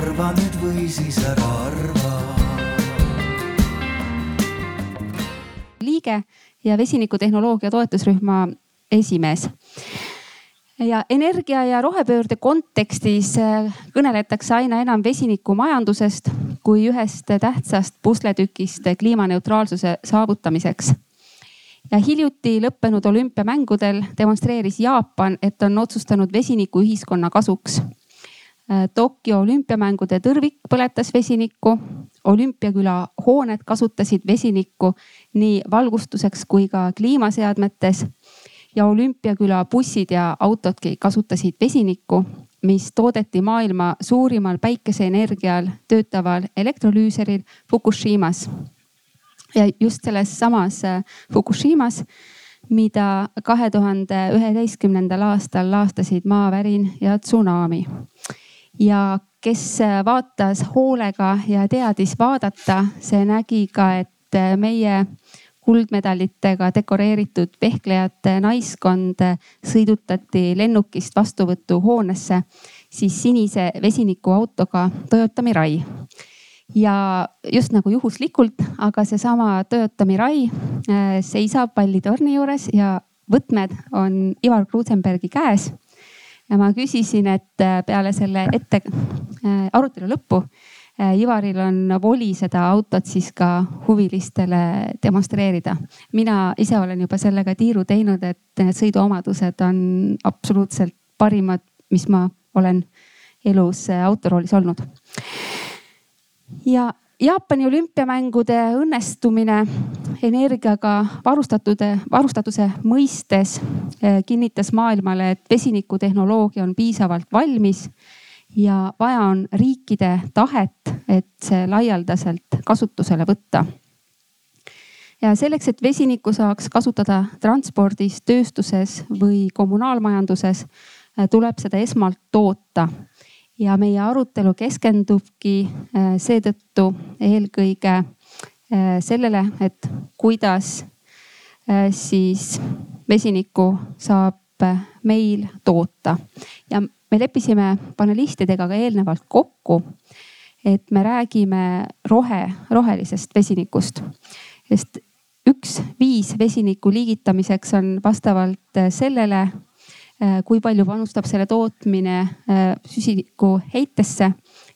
arva nüüd või siis ära arva. liige ja vesinikutehnoloogia toetusrühma esimees ja energia ja rohepöörde kontekstis äh, kõneletakse aina enam vesinikumajandusest kui ühest tähtsast pusletükist kliimaneutraalsuse saavutamiseks. ja hiljuti lõppenud olümpiamängudel demonstreeris Jaapan, et on otsustanud vesiniku ühiskonna kasuks. Äh, Tokyo olümpiamängude tõrvik põletas vesinikku, olümpiaküla hooned kasutasid vesinikku nii valgustuseks kui ka kliimaseadmetes ja olümpiaküla bussid ja autodki kasutasid vesinikku, mis toodeti maailma suurimal päikeseenergial töötaval elektrolüüseril Fukushimas. ja just selles samas äh, Fukushimas, mida kahe tuhande üheteistkümnendal aastal laastasid maavärin ja tsunami. Ja kes äh, vaatas hoolega ja teadis vaadata, see nägi ka, et äh, meie kuldmedalitega dekoreeritud vehklejate naiskond sõidutati lennukist vastuvõtuhoonesse siis sinise vesinikuautoga Toyota Mirai. ja just nagu juhuslikult, aga seesama Toyota Mirai äh, seisab pallitorni juures ja võtmed on Ivar Kruusenbergi käes. Ja ma küsisin, et äh, peale selle ette äh, arutelu lõppu Äh, Ivaril on voli seda autot siis ka huvilistele demonstreerida. mina ise olen juba sellega tiiru teinud, et need sõiduomadused on absoluutselt parimad, mis ma olen elus autoroolis olnud. ja Jaapani olümpiamängude õnnestumine energiaga varustatud, varustatuse mõistes äh, kinnitas maailmale, et vesinikutehnoloogia on piisavalt valmis ja vaja on riikide tahet, et see laialdaselt kasutusele võtta. ja selleks, et vesinikku saaks kasutada transpordis, tööstuses või kommunaalmajanduses, tuleb seda esmalt toota. Ja meie arutelu keskendubki äh, seetõttu eelkõige äh, sellele, et kuidas äh, siis vesinikku saab meil toota ja me leppisime panelistidega ka eelnevalt kokku, et me räägime rohe, rohelisest vesinikust. sest üks viis vesiniku liigitamiseks on vastavalt sellele, kui palju panustab selle tootmine äh, süsiniku heitesse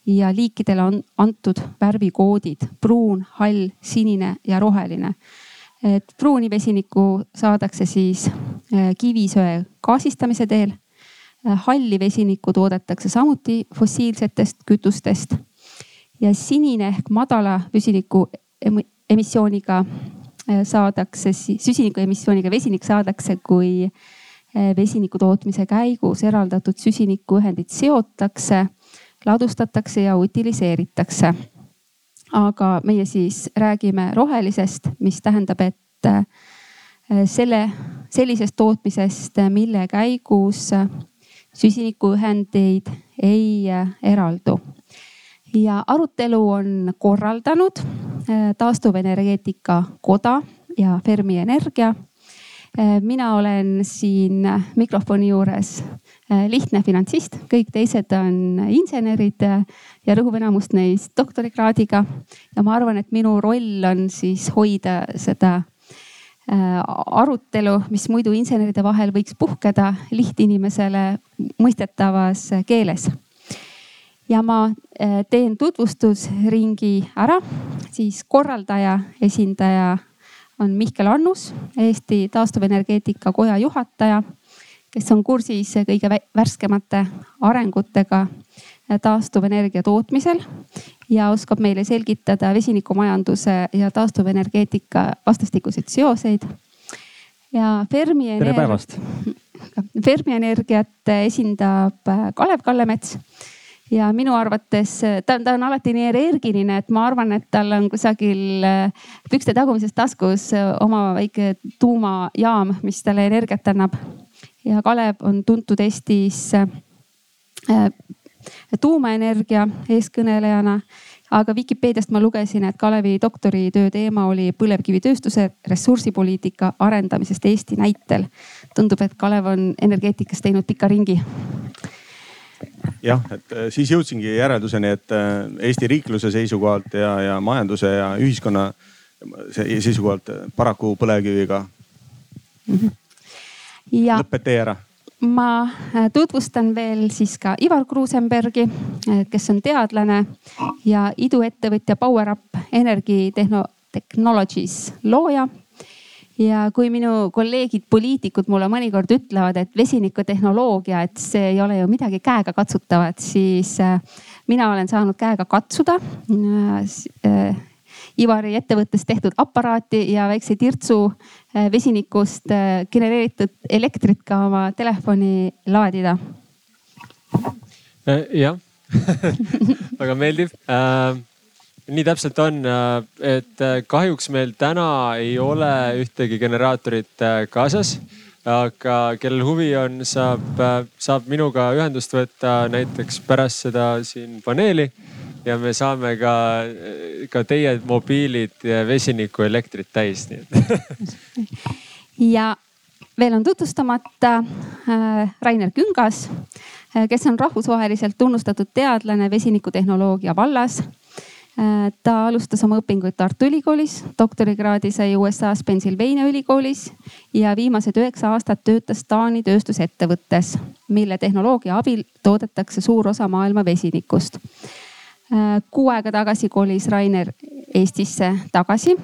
ja liikidele on antud värvikoodid pruun, hall, sinine ja roheline. et pruuni vesinikku saadakse siis äh, kivisöe gaasistamise teel Äh, halli vesinikku toodetakse samuti fossiilsetest kütustest. ja sinine ehk madala süsiniku emissiooniga äh, saadakse siis, süsiniku emissiooniga vesinik saadakse, kui äh, vesiniku tootmise käigus eraldatud süsinikuühendid seotakse, ladustatakse ja utiliseeritakse. aga meie siis räägime rohelisest, mis tähendab, et selle, sellisest tootmisest, mille käigus süsinikuühendeid ei äh, eraldu. ja arutelu on korraldanud taastuvenergeetika koda ja Fermi Energia. Äh, mina olen siin mikrofoni juures lihtne finantsist, kõik teised on insenerid ja rõhuv enamus neist doktorikraadiga. ja ma arvan, et minu roll on siis hoida seda Äh, arutelu, mis muidu inseneride vahel võiks puhkeda lihtinimesele mõistetavas keeles. ja ma äh, teen tutvustusringi ära, siis korraldaja, esindaja on Mihkel Annus, Eesti Taastuvenergeetika Koja juhataja, kes on kursis kõige värskemate arengutega taastuvenergia tootmisel ja oskab meile selgitada vesinikumajanduse ja taastuvenergeetika vastastikuseid seoseid. ja Fermi. tere päevast. Fermi Energiat esindab Kalev Kallemets ja minu arvates ta, ta on alati nii energiline, et ma arvan, et tal on kusagil pükste tagumises taskus oma väike tuumajaam, mis talle energiat annab. ja Kalev on tuntud Eestis tuumaenergia eeskõnelejana. aga Vikipeediast ma lugesin, et Kalevi doktoritöö teema oli põlevkivitööstuse ressursipoliitika arendamisest Eesti näitel. tundub, et Kalev on energeetikas teinud pika ringi. Jah, et siis jõudsingi järelduseni, et Eesti riikluse seisukohalt ja, ja majanduse ja ühiskonna seisukohalt paraku põlevkiviga mm. -hmm. Ja... lõpet tee ära ma tutvustan veel siis ka Ivar Kruusenbergi, kes on teadlane ja iduettevõtja PowerUp Energy Technologies looja ja kui minu kolleegid, poliitikud mulle mõnikord ütlevad, et vesinikutehnoloogia, et see ei ole ju midagi käegakatsutavat, siis äh, mina olen saanud käega katsuda äh, Ivari ettevõttes tehtud aparaati ja väikse tirtsu äh, vesinikust genereeritud elektrit ka oma telefoni laadida. jah väga meeldiv äh nii täpselt on, äh, et äh, kahjuks meil täna ei ole ühtegi generaatorit äh, kaasas. aga kellel huvi on, saab, saab minuga ühendust võtta näiteks pärast seda siin paneeli ja me saame ka, ka teie mobiilid vesinikuelektrit täis, nii et ja veel on tutvustamata Rainer Küngas, kes on rahvusvaheliselt tunnustatud teadlane vesinikutehnoloogia vallas ta alustas oma õpinguid Tartu Ülikoolis, doktorikraadi sai USA-s Pennsylvania ülikoolis ja viimased üheksa aastat töötas Taani tööstusettevõttes, mille tehnoloogia abil toodetakse suur osa maailma vesinikust. Äh, kuu aega tagasi kolis Rainer Eestisse tagasi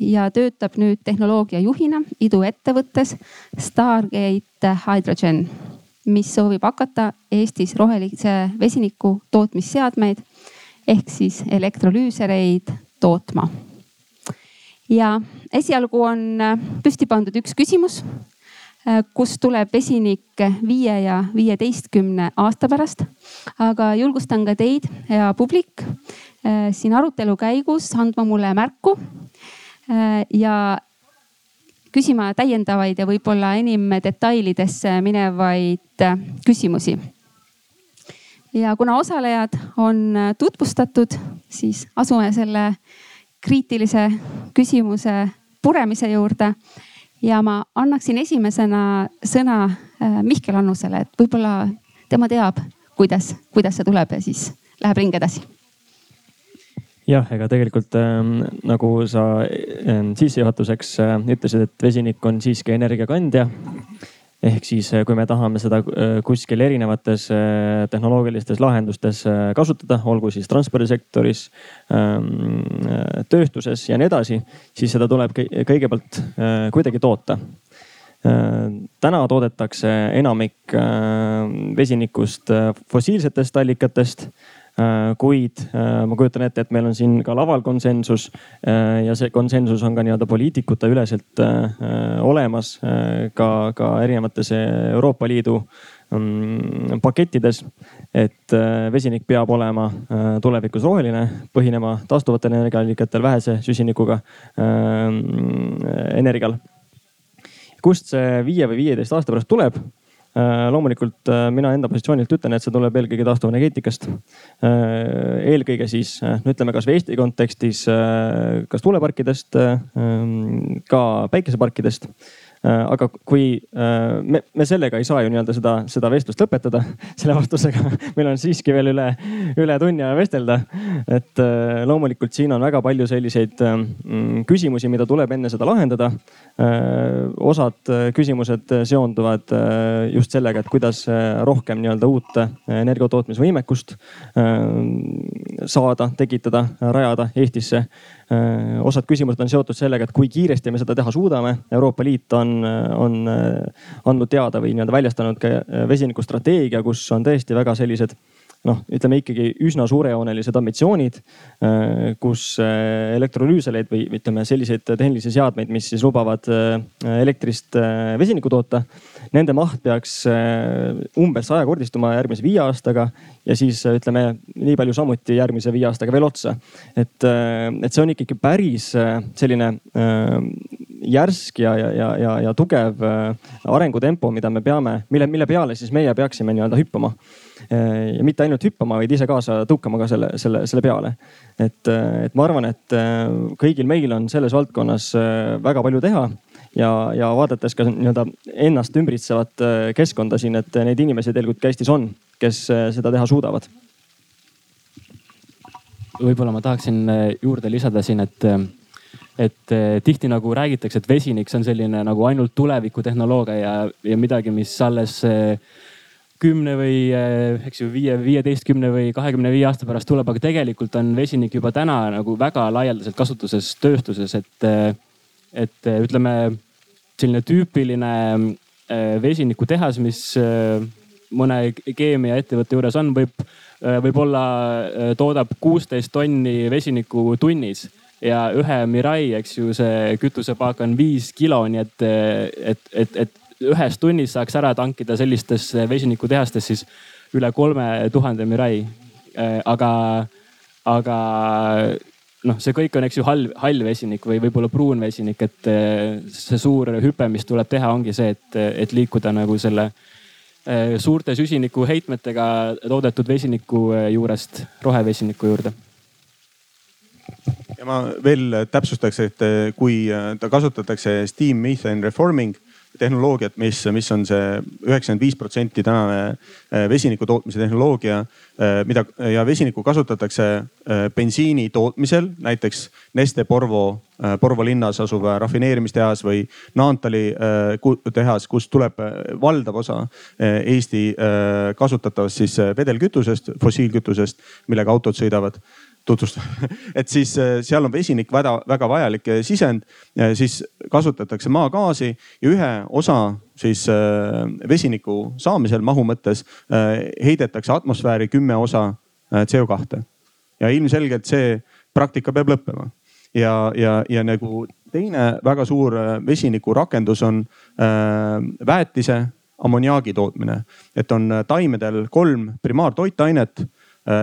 ja töötab nüüd tehnoloogia juhina iduettevõttes Stargate Hydrogen, mis soovib hakata Eestis rohelise vesiniku tootmisseadmeid ehk siis elektrolüüsereid tootma. ja esialgu on äh, püsti pandud üks küsimus, äh, kust tuleb vesinik viie ja viieteistkümne aasta pärast. aga julgustan ka teid, hea publik, äh, siin arutelu käigus andma mulle märku ja küsima täiendavaid ja võib-olla enim detailidesse minevaid küsimusi ja kuna osalejad on äh, tutvustatud, siis asume selle kriitilise küsimuse puremise juurde. ja ma annaksin esimesena sõna äh, Mihkel Annusele, et võib-olla tema teab, kuidas, kuidas see tuleb ja siis läheb ring edasi jah, ega tegelikult äh, nagu sa äh, sissejuhatuseks äh, ütlesid, et vesinik on siiski energiakandja ehk siis, äh, kui me tahame seda äh, kuskil erinevates äh, tehnoloogilistes lahendustes kasutada, olgu siis transpordisektoris, ähm, tööstuses ja nii edasi, siis seda tuleb kõigepealt kuidagi toota. täna toodetakse enamik vesinikust fossiilsetest allikatest kuid äh, ma kujutan ette, et meil on siin ka laval konsensus äh, ja see konsensus on ka nii-öelda poliitikute üleselt olemas ka, ka erinevates Euroopa Liidu mm, pakettides, et vesinik peab olema tulevikus roheline, põhinema taastuvatel energiaallikatel, vähese süsinikuga energial. kust see viie või viieteist aasta pärast tuleb? Äh, loomulikult äh, mina enda positsioonilt ütlen, et see tuleb eelkõige taastuvenergeetikast. Äh, eelkõige siis no ütleme kasvõi Eesti kontekstis, kas tuuleparkidest, ka päikeseparkidest aga kui äh, me, me sellega ei saa ju nii-öelda seda, seda vestlust lõpetada selle vastusega. meil on siiski veel üle, üle tunni aja vestelda. et äh, loomulikult siin on väga palju selliseid mm, küsimusi, mida tuleb enne seda lahendada. osad küsimused seonduvad just sellega, et kuidas rohkem nii-öelda uut energiatootmisvõimekust saada, tekitada, rajada Eestisse Äh, osad küsimused on seotud sellega, et kui kiiresti me seda teha suudame. Euroopa Liit on, on äh, andnud teada või nii-öelda väljastanud ka äh, vesinikustrateegia, kus on tõesti väga sellised noh, ütleme ikkagi üsna suurejoonelised ambitsioonid, kus elektrolüüseleid või ütleme selliseid tehnilisi seadmeid, mis siis lubavad elektrist vesinikku toota. Nende maht peaks umbes sajakordistuma järgmise viie aastaga ja siis äh, ütleme nii palju samuti järgmise viie aastaga veel otsa. et, äh, et see on ikkagi päris äh, selline järsk ja, ja, ja, ja, ja tugev arengutempo, mida me peame, mille, mille peale siis meie peaksime nii-öelda hüppama. Ja mitte ainult hüppama, vaid ise kaasa tõukama ka selle, selle, selle peale. et, et ma arvan, et kõigil meil on selles valdkonnas väga palju teha ja, ja vaadates ka nii-öelda ennast ümbritsevat keskkonda siin, et neid inimesi tegelikult ka Eestis on kes seda teha suudavad. võib-olla ma tahaksin juurde lisada siin, et et tihti nagu räägitakse, et vesinik, see on selline nagu ainult tulevikutehnoloogia ja, ja midagi, mis alles kümne või eks ju viie, viieteistkümne või kahekümne viie aasta pärast tuleb, aga tegelikult on vesinik juba täna nagu väga laialdaselt kasutuses tööstuses, et, et ütleme selline tüüpiline vesinikutehas, mis mõne keemiaettevõtte juures on, võib, võib-olla toodab kuusteist tonni vesinikku tunnis ja ühe Mirai, eks ju, see kütusepaak on viis kilo, nii et, et, et, et ühes tunnis saaks ära tankida sellistes vesinikutehastes siis üle kolme tuhande Mirai. aga, aga noh, see kõik on, eks ju, hall, hall vesinik või võib-olla pruun vesinik, et eh, see suur hüpe, mis tuleb teha, ongi see, et, et liikuda nagu selle eh, suurte süsinikuheitmetega toodetud vesiniku juurest rohevesiniku juurde. ja ma veel täpsustaks, et kui ta kasutatakse steam methane reforming tehnoloogiat, mis, mis on see üheksakümmend viis protsenti tänane äh, vesiniku tootmise tehnoloogia, äh, mida ja vesinikku kasutatakse äh, bensiini tootmisel, näiteks Neste Porvo, Porvo linnas asuv rafineerimistehas või Naantali tehas, kust tuleb valdav osa Eesti kasutatavast siis vedelkütusest, fossiilkütusest, millega autod sõidavad tutvustan et siis äh, seal on vesinik väga, väga vajalik äh, sisend. siis kasutatakse maagaasi ja ühe osa siis äh, vesiniku saamisel mahu mõttes heidetakse atmosfääri kümme osa CO2. ja ilmselgelt see praktika peab lõppema ja, ja, ja nagu teine väga suur vesiniku rakendus on väetise ammoniaagi tootmine, et on taimedel kolm primaartoitainet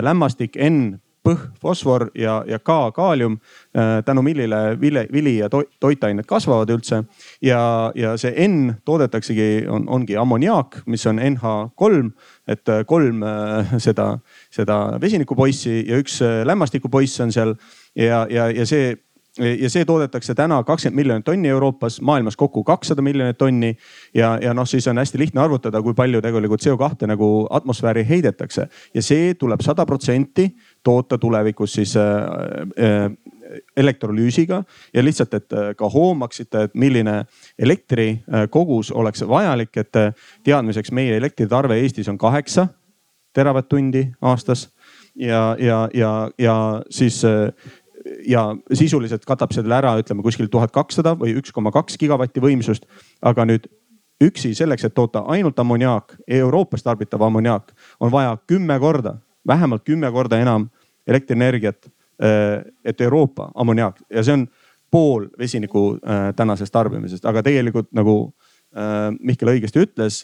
lämmastik, N põh, fosfor ja, ja K, kaalium, äh, tänu millele vile, vili ja toitained kasvavad üldse. ja, ja see N toodetaksegi, on, ongi ammoniaak, mis on NH3, et äh, kolm äh, seda, seda vesinikupoissi ja üks lämmastikupoiss on seal ja, ja, ja see ja see toodetakse täna kakskümmend miljonit tonni Euroopas, maailmas kokku kakssada miljonit tonni. ja, ja noh, siis on hästi lihtne arvutada, kui palju tegelikult CO2 nagu atmosfääri heidetakse ja see tuleb sada protsenti toota tulevikus siis äh, äh, elektrolüüsiga ja lihtsalt, et äh, ka hoomaksite, et milline elektrikogus oleks vajalik, et teadmiseks meie elektritarve Eestis on kaheksa teravatt-tundi aastas ja, ja, ja, ja siis ja sisuliselt katab selle ära, ütleme kuskil tuhat kakssada või üks koma kaks gigavatti võimsust. aga nüüd üksi selleks, et toota ainult ammoniaak, Euroopas tarbitav ammoniaak, on vaja kümme korda, vähemalt kümme korda enam elektrienergiat. Äh, et Euroopa ammoniaak ja see on pool vesiniku äh, tänasest tarbimisest, aga tegelikult nagu Äh, Mihkel õigesti ütles,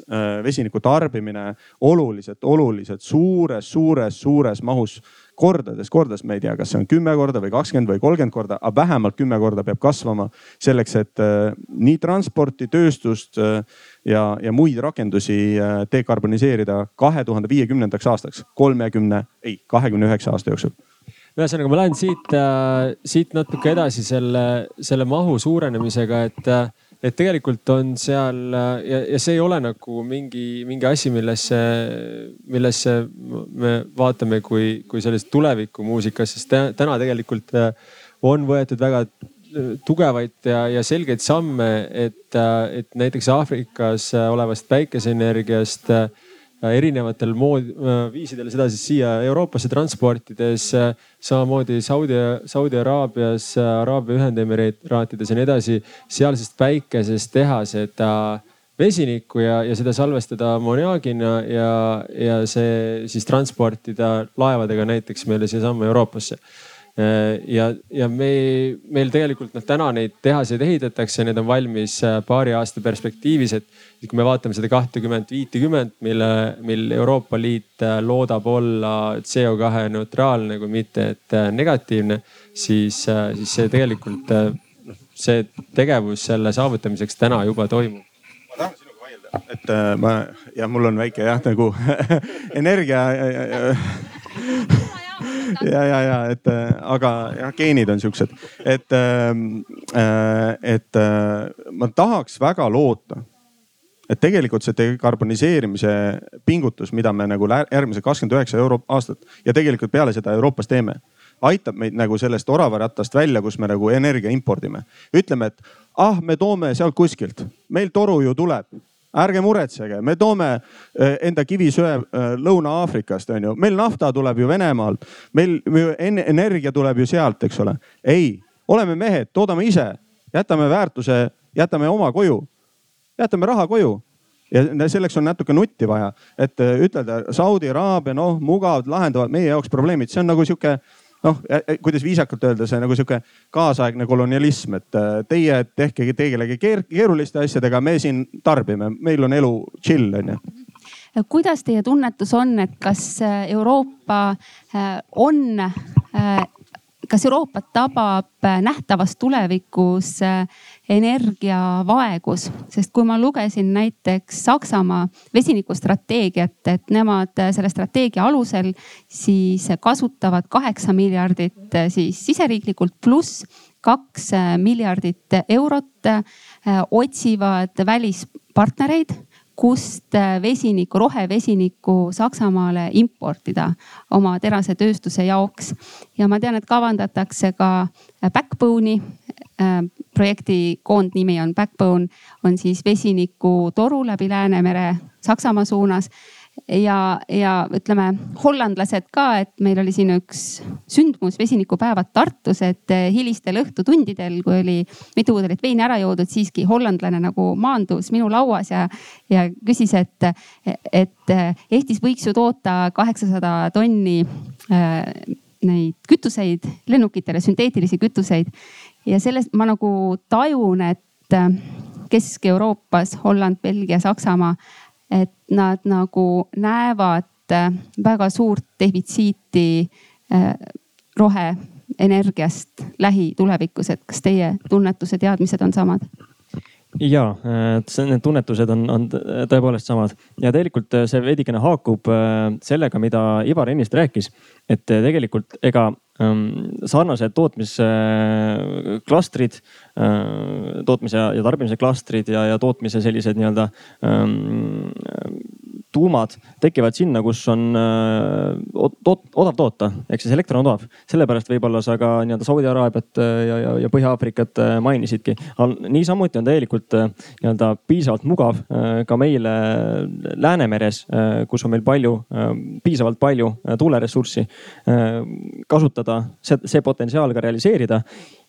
vesiniku tarbimine oluliselt, oluliselt suures, suures, suures mahus kordades, kordades, me ei tea, kas see on kümme korda või kakskümmend või kolmkümmend korda, aga vähemalt kümme korda peab kasvama selleks, et nii transporti, tööstust ja, ja muid rakendusi dekarboniseerida kahe tuhande viiekümnendaks aastaks, kolmekümne, ei, kahekümne üheksa aasta jooksul. Ühesõnaga, ma lähen siit äh,, siit natuke edasi selle, selle mahu suurenemisega, et äh, et tegelikult on seal ja, ja see ei ole nagu mingi, mingi asi, millesse, millesse me vaatame kui, kui sellist tulevikumuusikas, sest täna tegelikult äh, on võetud väga äh, tugevaid ja, ja selgeid samme, et, äh, et näiteks Aafrikas olevast päikeseenergiast Äh, erinevatel mood, äh, viisidel seda siis siia Euroopasse transportides. Äh, samamoodi Saudi, Saudi Araabias, Araabia Ühendemiraatides ja nii edasi, sealsest päikesest teha seda vesinikku ja, ja seda salvestada ammoniaagina ja, ja see siis transportida laevadega näiteks meile siiasamma Euroopasse Äh, ja, ja me, meil tegelikult noh, täna neid tehaseid ehitatakse, need on valmis äh, paari aasta perspektiivis, et kui me vaatame seda kahtekümmet, viitekümmet, mille, mil Euroopa Liit äh, loodab olla CO2 neutraalne, kui mitte, et negatiivne, siis, siis see tegelikult noh, see tegevus selle saavutamiseks täna juba toimub. Ma tahan sinuga vaielda, et äh, ma ja mul on väike jah nagu energia ja, ja, ja et äh, aga jah, geenid on siuksed, et, ähm, äh, et äh, ma tahaks väga loota, et tegelikult see dekarboniseerimise pingutus, mida me nagu järgmised kakskümmend üheksa euro aastat ja tegelikult peale seda Euroopas teeme, aitab meid nagu sellest oravarattast välja, kus me nagu energia impordime. ütleme, et ah, me toome sealt kuskilt, meil toru ju tuleb ärge muretsege, me toome eh, enda kivisöe eh, Lõuna-Aafrikast, on ju, meil nafta tuleb ju Venemaalt, meil energia tuleb ju sealt, eks ole. ei, oleme mehed, toodame ise, jätame väärtuse, jätame oma koju, jätame raha koju. Ja selleks on natuke nutti vaja, et eh, ütelda Saudi Araabia, noh, mugavad, lahendavad meie jaoks probleemid, see on nagu sihuke noh, kuidas viisakalt öelda, see nagu sihuke kaasaegne kolonialism, et äh, teie tehke, tegelege keeruliste asjadega, me siin tarbime, meil on elu chill on ju kuidas teie tunnetus on, et kas äh, Euroopa äh, on kas Euroopat tabab nähtavas tulevikus energiavaegus, sest kui ma lugesin näiteks Saksamaa vesinikustrateegiat, et nemad selle strateegia alusel siis kasutavad kaheksa miljardit äh, siis siseriiklikult pluss kaks miljardit eurot, otsivad välispartnereid kust vesinikku, rohevesinikku Saksamaale importida oma terasetööstuse jaoks. ja ma tean, et kavandatakse ka Backbone'i projekti koondnimi on Backbone, on siis vesinikutaru läbi Läänemere Saksamaa suunas ja, ja ütleme hollandlased ka, et meil oli siin üks sündmus, vesinikupäevad Tartus, et eh, hilistel õhtutundidel, kui oli mitu pudelit veini ära joodud, siiski hollandlane nagu maandus minu lauas ja, ja küsis, et, et Eestis võiks ju toota kaheksasada tonni äh, neid kütuseid, lennukitele sünteetilisi kütuseid. Ja sellest ma nagu tajun, et Kesk-Euroopas, Holland, Belgia, Saksamaa et nad nagu näevad äh, väga suurt defitsiiti äh, roheenergiast lähitulevikus, et kas teie tunnetused, teadmised on samad? ja, need tunnetused on, on tõepoolest samad ja tegelikult äh, see veidikene haakub sellega, mida Ivar ennist rääkis, et tegelikult ega sarnased tootmisklastrid, tootmise ja tarbimise klastrid ja, ja tootmise sellised nii-öelda ähm, tuumad tekivad sinna, kus on äh, toot, odav toota, ehk siis elekter on odav. sellepärast võib-olla sa ka nii-öelda Saudi Araabiat äh, ja, ja, ja Põhja-Aafrikat äh, mainisidki. niisamuti on tegelikult nii-öelda piisavalt mugav ka meile Läänemeres, kus on meil palju, piisavalt palju tuuleressurssi kasutada, see, potentsiaal ka realiseerida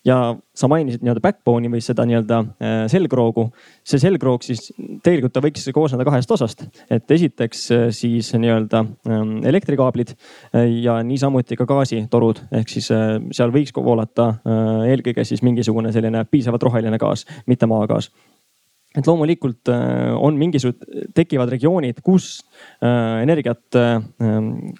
ja sa mainisid nii-öelda backbone'i või seda nii-öelda äh, selgroogu. see selgroog siis tegelikult ta võiks koosneda kahest osast, et esiteks äh, siis nii-öelda ähm, elektrikaablid äh, ja niisamuti ka gaasitorud, ehk siis seal võiks voolata eelkõige siis mingisugune selline piisavalt roheline gaas, mitte maagaas et loomulikult on mingisugused, tekivad regioonid, kus Äh, energiat äh,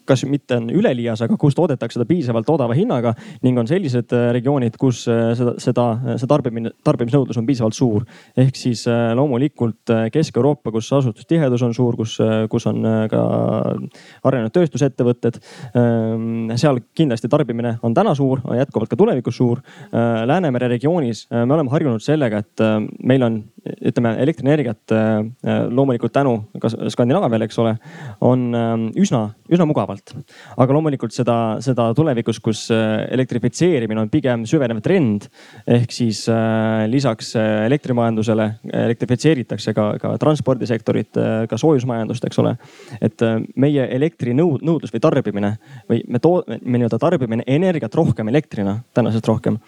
kas mitte on üleliias, aga kus toodetakse seda piisavalt odava hinnaga ning on sellised äh, regioonid, kus seda, seda, see tarbimine, tarbimisnõudlus on piisavalt suur. ehk siis loomulikult Kesk-Euroopa, kus asustustihedus on suur, kus, kus on ka arenenud tööstusettevõtted. Ähm, seal kindlasti tarbimine on täna suur, jätkuvalt ka tulevikus suur. Läänemere regioonis me oleme harjunud sellega, et meil on, ütleme elektrienergiat loomulikult tänu ka Skandinaaviale, eks ole on ähm, üsna, üsna mugavalt. aga loomulikult seda, seda tulevikus, kus äh, elektrifitseerimine on pigem süvenev trend. ehk siis äh, lisaks äh, elektrimajandusele elektrifitseeritakse ka, ka transpordisektorit, ka soojusmajandust, eks ole. et meie elektrinõud-, nõudlus või tarbimine või me too-, me nii-öelda tarbime energiat rohkem elektrina tänasest rohkem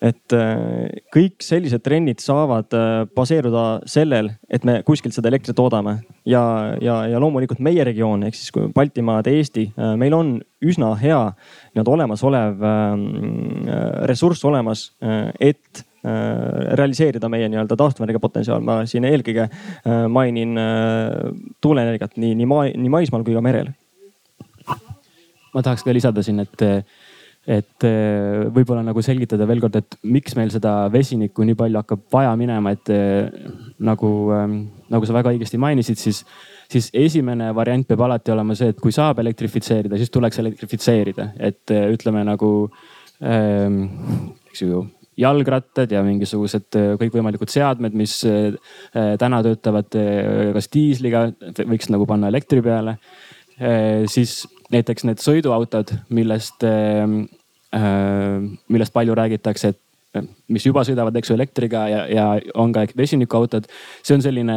et äh, kõik sellised trendid saavad äh, baseeruda sellel, et me kuskilt seda elektrit toodame ja, ja, ja loomulikult meie regioon ehk siis Baltimaad, Eesti, äh, meil on üsna hea nii-öelda olemasolev ähm, ressurss olemas, et realiseerida meie nii-öelda taastuvenergia potentsiaal. ma siin eelkõige mainin tuuleenergiat nii, nii maa, nii maismaal kui ka merel. ma tahaks ka lisada siin, et et eh, võib-olla nagu selgitada veel kord, et miks meil seda vesinikku nii palju hakkab vaja minema, et eh, nagu, ehm, nagu sa väga õigesti mainisid, siis, siis esimene variant peab alati olema see, et kui saab elektrifitseerida, siis tuleks elektrifitseerida, et eh, ütleme nagu, ehm, eks ju jalgrattad ja mingisugused kõikvõimalikud seadmed, mis täna töötavad kas diisliga, võiks nagu panna elektri peale. siis näiteks need sõiduautod, millest, millest palju räägitakse, et mis juba sõidavad, eks ju, elektriga ja, ja on ka vesinikuautod. see on selline,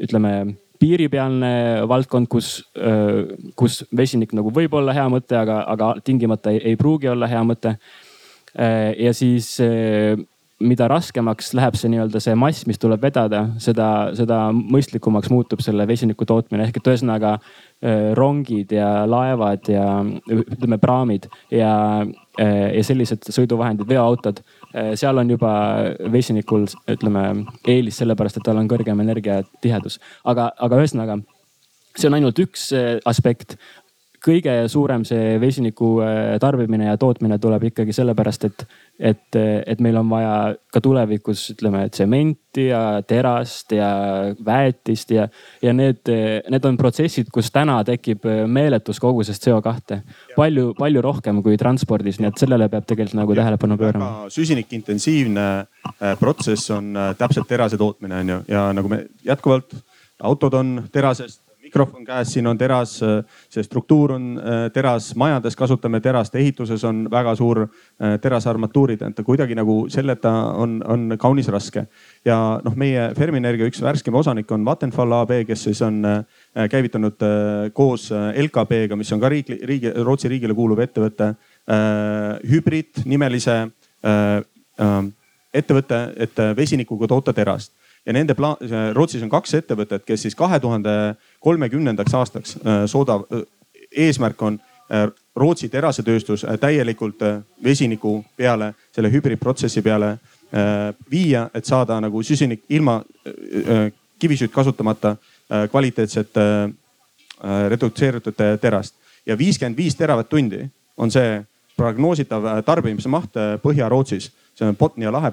ütleme piiripealne valdkond, kus, kus vesinik nagu võib olla hea mõte, aga, aga tingimata ei, ei pruugi olla hea mõte. ja siis mida raskemaks läheb see nii-öelda see mass, mis tuleb vedada, seda, seda mõistlikumaks muutub selle vesiniku tootmine ehk et ühesõnaga rongid ja laevad ja ütleme, praamid ja, ja sellised sõiduvahendid, veoautod Äh, seal on juba vesinikul, ütleme eelis sellepärast, et tal on kõrgem energiatihedus. aga, aga ühesõnaga, see on ainult üks äh, aspekt kõige suurem see vesiniku äh, tarbimine ja tootmine tuleb ikkagi sellepärast, et, et, et meil on vaja ka tulevikus ütleme tsementi ja terast ja väetist ja, ja need, need on protsessid, kus täna tekib meeletus koguses CO2. palju, palju rohkem kui transpordis, nii et sellele peab tegelikult nagu tähelepanu pöörama. süsinikintensiivne äh, protsess on äh, täpselt terase tootmine on ju ja nagu me jätkuvalt autod on terasest mikrofon käes, siin on teras, see struktuur on äh, teras, majades kasutame terast, ehituses on väga suur äh, terasarmatuurid, et kuidagi nagu selleta on, on kaunis raske. ja noh, meie Ferminergia üks värskem osanik on Vattenfall AB, kes siis on äh, käivitanud koos LKP-ga, mis on ka riigi, riigi, Rootsi riigile kuuluv ettevõte, hübriid nimelise ettevõte, et vesinikuga toota terast ja nende plaan, Rootsis on kaks ettevõtet, kes siis kahe tuhande kolmekümnendaks aastaks äh, sooda, äh, eesmärk on äh, Rootsi terasetööstus täielikult vesiniku peale, selle hübriidprotsessi peale viia, et saada nagu süsinik ilma kivisütt kasutamata kvaliteetset redutseeritud terast. ja viiskümmend viis teravatt-tundi on see prognoositav tarbimise maht Põhja-Rootsis see on Botnia lahe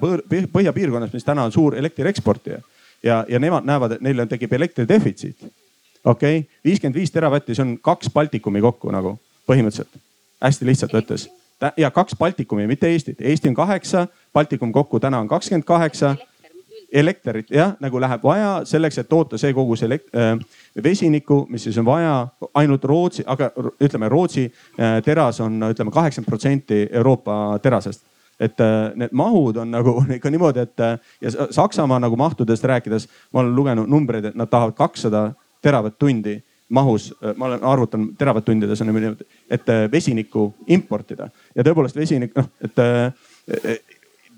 põhjapiirkonnas, mis täna on suur elektrieksportija ja, ja nemad näevad, et neil tekib elektridefitsiit. okei okay?, viiskümmend viis teravatti, see on kaks Baltikumi kokku nagu põhimõtteliselt, hästi lihtsalt võttes ja kaks Baltikumi, mitte Eestit. Eesti on kaheksa, Baltikum kokku täna on kakskümmend kaheksa. elektrit jah, nagu läheb vaja selleks, et toota see kogus elekt- äh,, vesinikku, mis siis on vaja ainult Rootsi, aga ütleme, Rootsi äh, teras on, ütleme kaheksakümmend protsenti Euroopa terasest et äh, need mahud on nagu ikka niimoodi, et äh, ja Saksamaa nagu mahtudest rääkides, ma olen lugenud numbreid, et nad tahavad kakssada teravatt-tundi mahus, äh, ma olen arvutanud teravatt-tundides on niimoodi, et vesinikku importida ja tõepoolest vesinik noh, et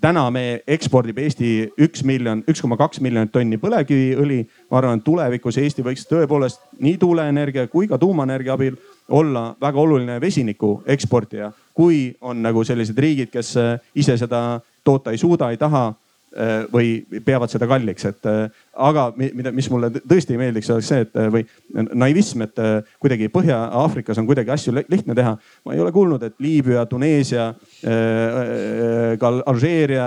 täna me ekspordib Eesti üks miljon, üks koma kaks miljonit tonni põlevkiviõli. ma arvan, et tulevikus Eesti võiks tõepoolest nii tuuleenergia kui ka tuumaenergia abil olla väga oluline vesiniku eksportija kui on nagu sellised riigid, kes äh, ise seda toota ei suuda, ei taha äh, või peavad seda kalliks, et äh, aga mida, mis mulle tõesti ei meeldiks, oleks see, et või naivism, et kuidagi Põhja-Aafrikas on kuidagi asju lihtne teha. ma ei ole kuulnud, et Liibüa, Tuneesia, ka Alžeeria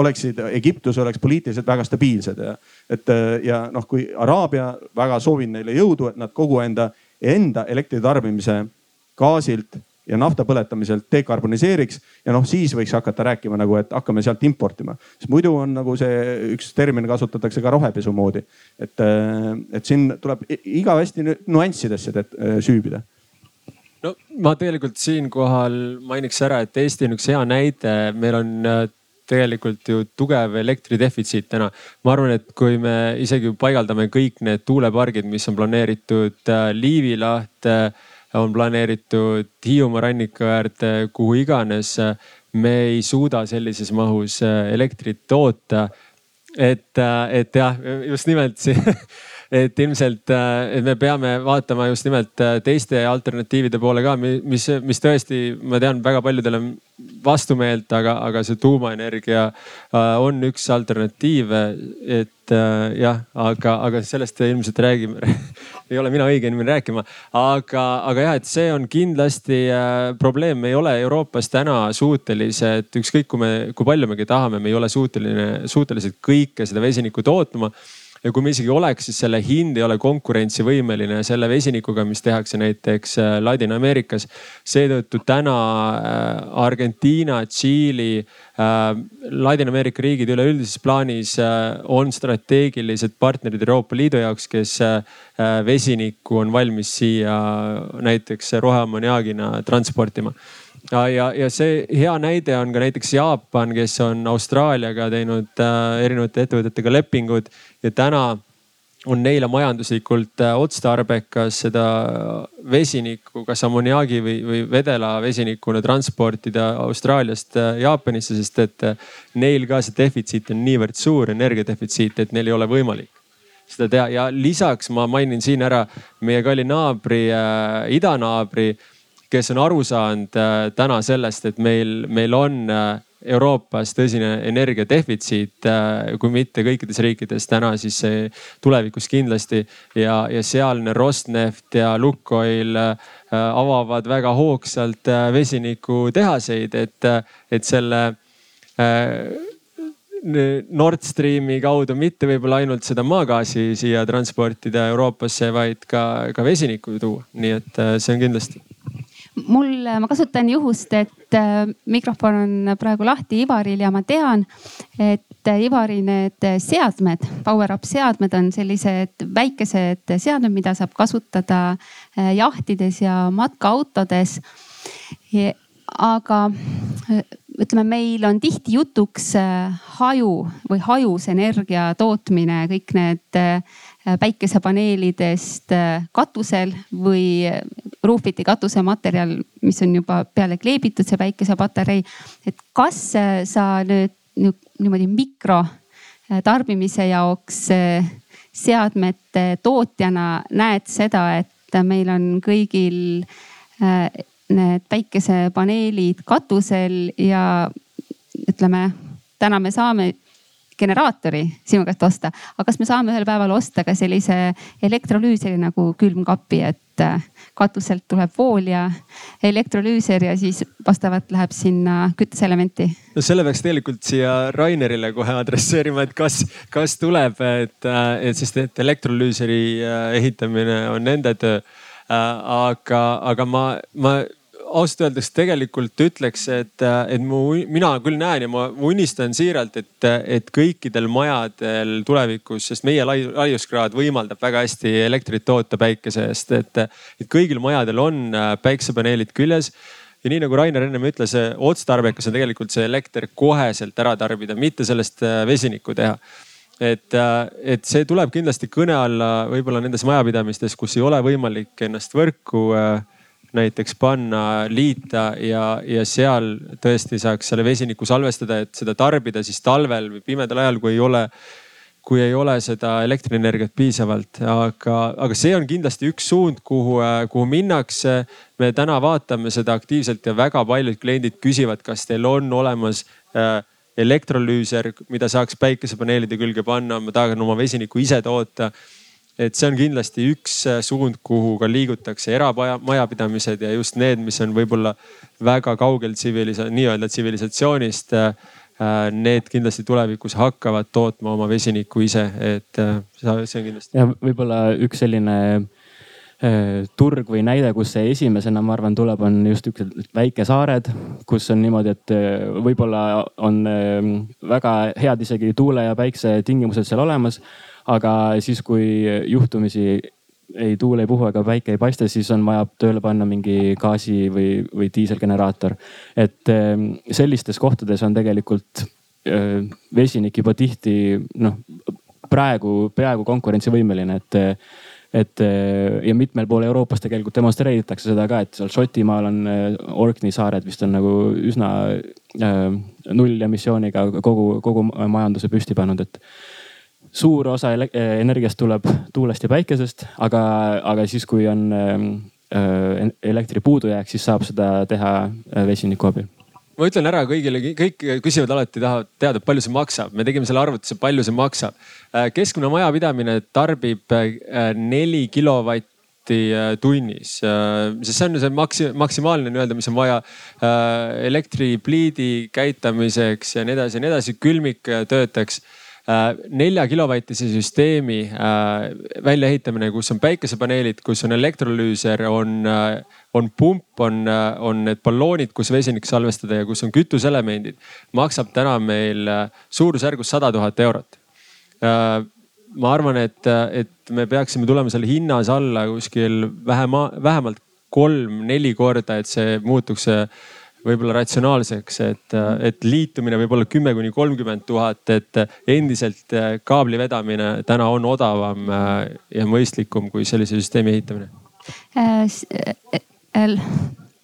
oleksid, Egiptus oleks poliitiliselt väga stabiilsed ja et ja noh, kui Araabia, väga soovin neile jõudu, et nad kogu enda, enda elektritarbimise gaasilt ja nafta põletamiselt dekarboniseeriks ja noh, siis võiks hakata rääkima nagu, et hakkame sealt importima. sest muidu on nagu see üks termin kasutatakse ka rohepesu moodi. et, äh, et siin tuleb igavesti nüanssidesse äh, süübida no ma tegelikult siinkohal mainiks ära, et Eesti on üks hea näide, meil on äh, tegelikult ju tugev elektridefitsiit täna. ma arvan, et kui me isegi paigaldame kõik need tuulepargid, mis on planeeritud Liivi lahte on planeeritud Hiiumaa ranniku äärde, kuhu iganes. me ei suuda sellises mahus äh, elektrit toota. et, äh, et jah, just nimelt see et ilmselt, äh, et me peame vaatama just nimelt teiste alternatiivide poole ka, mis, mis tõesti, ma tean, väga paljudele vastumeelt, aga, aga see tuumaenergia on üks alternatiive. et jah, aga, aga sellest ilmselt räägime ei ole mina õige inimene rääkima. aga, aga jah, et see on kindlasti äh, probleem, me ei ole Euroopas täna suutelised, ükskõik kui me, kui palju me ka tahame, me ei ole suuteline, suutelised kõike seda vesinikku tootma ja kui me isegi oleks, siis selle hind ei ole konkurentsivõimeline selle vesinikuga, mis tehakse näiteks äh, Ladina-Ameerikas. seetõttu täna äh, Argentiina, Tšiili äh,, Ladina-Ameerika riigid üleüldises plaanis on strateegilised partnerid Euroopa Liidu jaoks, kes vesinikku on valmis siia näiteks roheammoniaagina transportima ja, ja, ja see hea näide on ka näiteks Jaapan, kes on Austraaliaga teinud äh, erinevate ettevõtetega lepingud ja täna on neile majanduslikult äh, otstarbekas seda vesinikku, kas ammoniaagi või, või vedela vesinikuna transportida Austraaliast äh, Jaapanisse, sest et äh, neil ka see defitsiit on niivõrd suur, energiadefitsiit, et neil ei ole võimalik seda teha. Ja lisaks ma mainin siin ära meie kalli naabri äh,, idanaabri kes on aru saanud äh, täna sellest, et meil, meil on äh, Euroopas tõsine energiadefitsiit, äh, kui mitte kõikides riikides täna, siis tulevikus kindlasti. ja, ja sealne Rosneft ja Lukoil avavad väga hoogsalt vesinikutahaseid, et, et selle Nord Streami kaudu mitte võib-olla ainult seda maagaasi siia transportida Euroopasse, vaid ka, ka vesinikku tuua, nii et see on kindlasti mul, ma kasutan juhust, et äh, mikrofon on praegu lahti Ivaril ja ma tean, et Ivari need seadmed, PowerUp seadmed on sellised väikesed seadmed, mida saab kasutada äh, jahtides ja matkaautodes. aga äh, ütleme, meil on tihti jutuks haju või hajus energia tootmine, kõik need Äh, päikesepaneelidest äh, katusel või Roofiti katusematerjal, mis on juba peale kleebitud, see päikesepatarei. et kas äh, sa nüüd niimoodi mikrotarbimise jaoks seadmete tootjana näed seda, et meil on kõigil need päikesepaneelid katusel ja ütleme, täna me saame generaatori sinu käest osta. aga kas me saame ühel päeval osta ka sellise elektrolüüseri nagu külmkapi, et äh, katuselt tuleb vool ja elektrolüüser ja siis vastavalt läheb sinna kütteselementi? no selle peaks tegelikult siia Rainerile kohe adresseerima, et kas, kas tuleb, et, äh, et sest, et elektrolüüseri äh, ehitamine on nende töö. aga, aga ma, ma ausalt öeldes tegelikult ütleks, et, et mu, mina küll näen ja ma unistan siiralt, et, et kõikidel majadel tulevikus, sest meie laiuskraad võimaldab väga hästi elektrit toota päikese eest, et, et kõigil majadel on äh, päiksepaneelid küljes. Ja nii nagu Rainer ennem ütles, otstarbekas on tegelikult see elekter koheselt ära tarbida, mitte sellest äh, vesinikku teha. Et, äh, et see tuleb kindlasti kõne alla võib-olla nendes majapidamistes, kus ei ole võimalik ennast võrku äh, näiteks panna, liita ja, ja seal tõesti saaks selle vesiniku salvestada, et seda tarbida siis talvel või pimedal ajal, kui ei ole, kui ei ole seda elektrienergiat piisavalt. aga, aga see on kindlasti üks suund, kuhu, kuhu minnakse. me täna vaatame seda aktiivselt ja väga paljud kliendid küsivad, kas teil on olemas äh, elektrolüüser, mida saaks päikesepaneelide külge panna, ma tahan oma vesinikku ise toota et see on kindlasti üks äh, suund, kuhu ka liigutakse eramajapidamised ja just need, mis on võib-olla väga kaugel tsivilisa-, nii-öelda tsivilisatsioonist. Äh, äh, need kindlasti tulevikus hakkavad tootma oma vesinikku ise, et see on kindlasti. ja võib-olla üks selline turg või näide, kus see esimesena, ma arvan, tuleb, on just niisugused väikesaared, kus on niimoodi, et võib-olla on väga head isegi tuule ja päikse tingimused seal olemas aga siis, kui juhtumisi ei tuul ei puhu ega päike ei paista, siis on vaja tööle panna mingi gaasi või, või diiselgeneraator. et ehm, sellistes kohtades on tegelikult ehm, vesinik juba tihti noh, praegu peaaegu konkurentsivõimeline, et et ja mitmel pool Euroopas tegelikult demonstreeritakse seda ka, et seal Šotimaal on Orkney saared vist on nagu üsna äh, nullemissiooniga kogu, kogu majanduse püsti pannud, et suur osa energiast tuleb tuulest ja päikesest, aga, aga siis, kui on ähm, äh, elektri puudujääk, siis saab seda teha äh, vesiniku abil ma ütlen ära kõigile, kõik küsivad alati, tahavad teada, palju see maksab. me tegime selle arvutuse, palju see maksab. Keskmine majapidamine tarbib neli kilovatti tunnis. sest see on see maksi-, maksimaalne nii-öelda, mis on vaja elektripliidi käitamiseks ja nii edasi ja nii edasi, külmik töötaks nelja kilovatise süsteemi väljaehitamine, kus on päikesepaneelid, kus on elektrolüüser, on, on pump, on, on need balloonid, kus vesinik salvestada ja kus on kütuselemendid, maksab täna meil suurusjärgus sada tuhat eurot. Ma arvan, et, et me peaksime tulema selle hinnas alla kuskil vähema, vähemalt kolm-neli korda, et see muutuks võib-olla ratsionaalseks, et, et liitumine võib olla kümme kuni kolmkümmend tuhat, et endiselt kaabli vedamine täna on odavam ja mõistlikum kui sellise süsteemi ehitamine.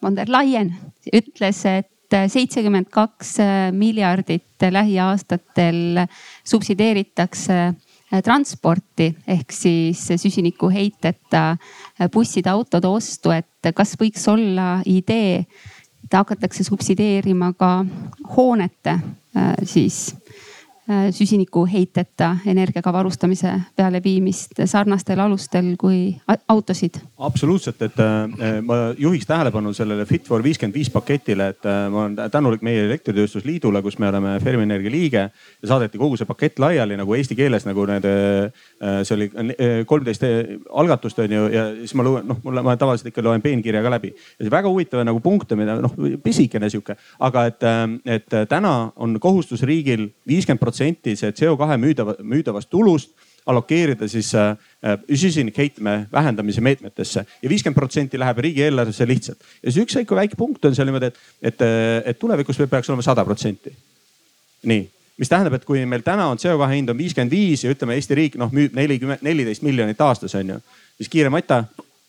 von der Leyen ütles, et seitsekümmend kaks miljardit lähiaastatel subsideeritakse Äh, transporti ehk siis süsinikuheiteta äh, busside, autode ostu, et kas võiks olla idee, et hakatakse subsideerima ka hoonete äh, siis süsinikuheiteta energiaga varustamise pealeviimist sarnastel alustel kui autosid? absoluutselt, et äh, ma juhiks tähelepanu sellele Fit for viiskümmend viis paketile, et äh, ma olen tänulik meie elektritööstusliidule, kus me oleme Fermi Energia liige ja saadeti kogu see pakett laiali nagu eesti keeles nagu need, see oli kolmteist algatust on ju ja siis ma loen, noh, mulle, ma tavaliselt ikka loen peenkirja ka läbi. ja see väga huvitav nagu punkte, mida noh pisikene sihuke, aga et, et täna on kohustus riigil viiskümmend protsenti protsenti see CO2 müüdava, müüdavast tulust allokeerida siis äh, äh süsinikheitme vähendamise meetmetesse ja viiskümmend protsenti läheb riigieelarvesse lihtsalt. ja siis üks väike, punkt on seal niimoodi, et, et, et tulevikus peaks olema sada protsenti. nii, mis tähendab, et kui meil täna on CO2 hind on viiskümmend viis ja ütleme, Eesti riik noh müüb nelikümmend, neliteist miljonit aastas on ju, siis kiire mata,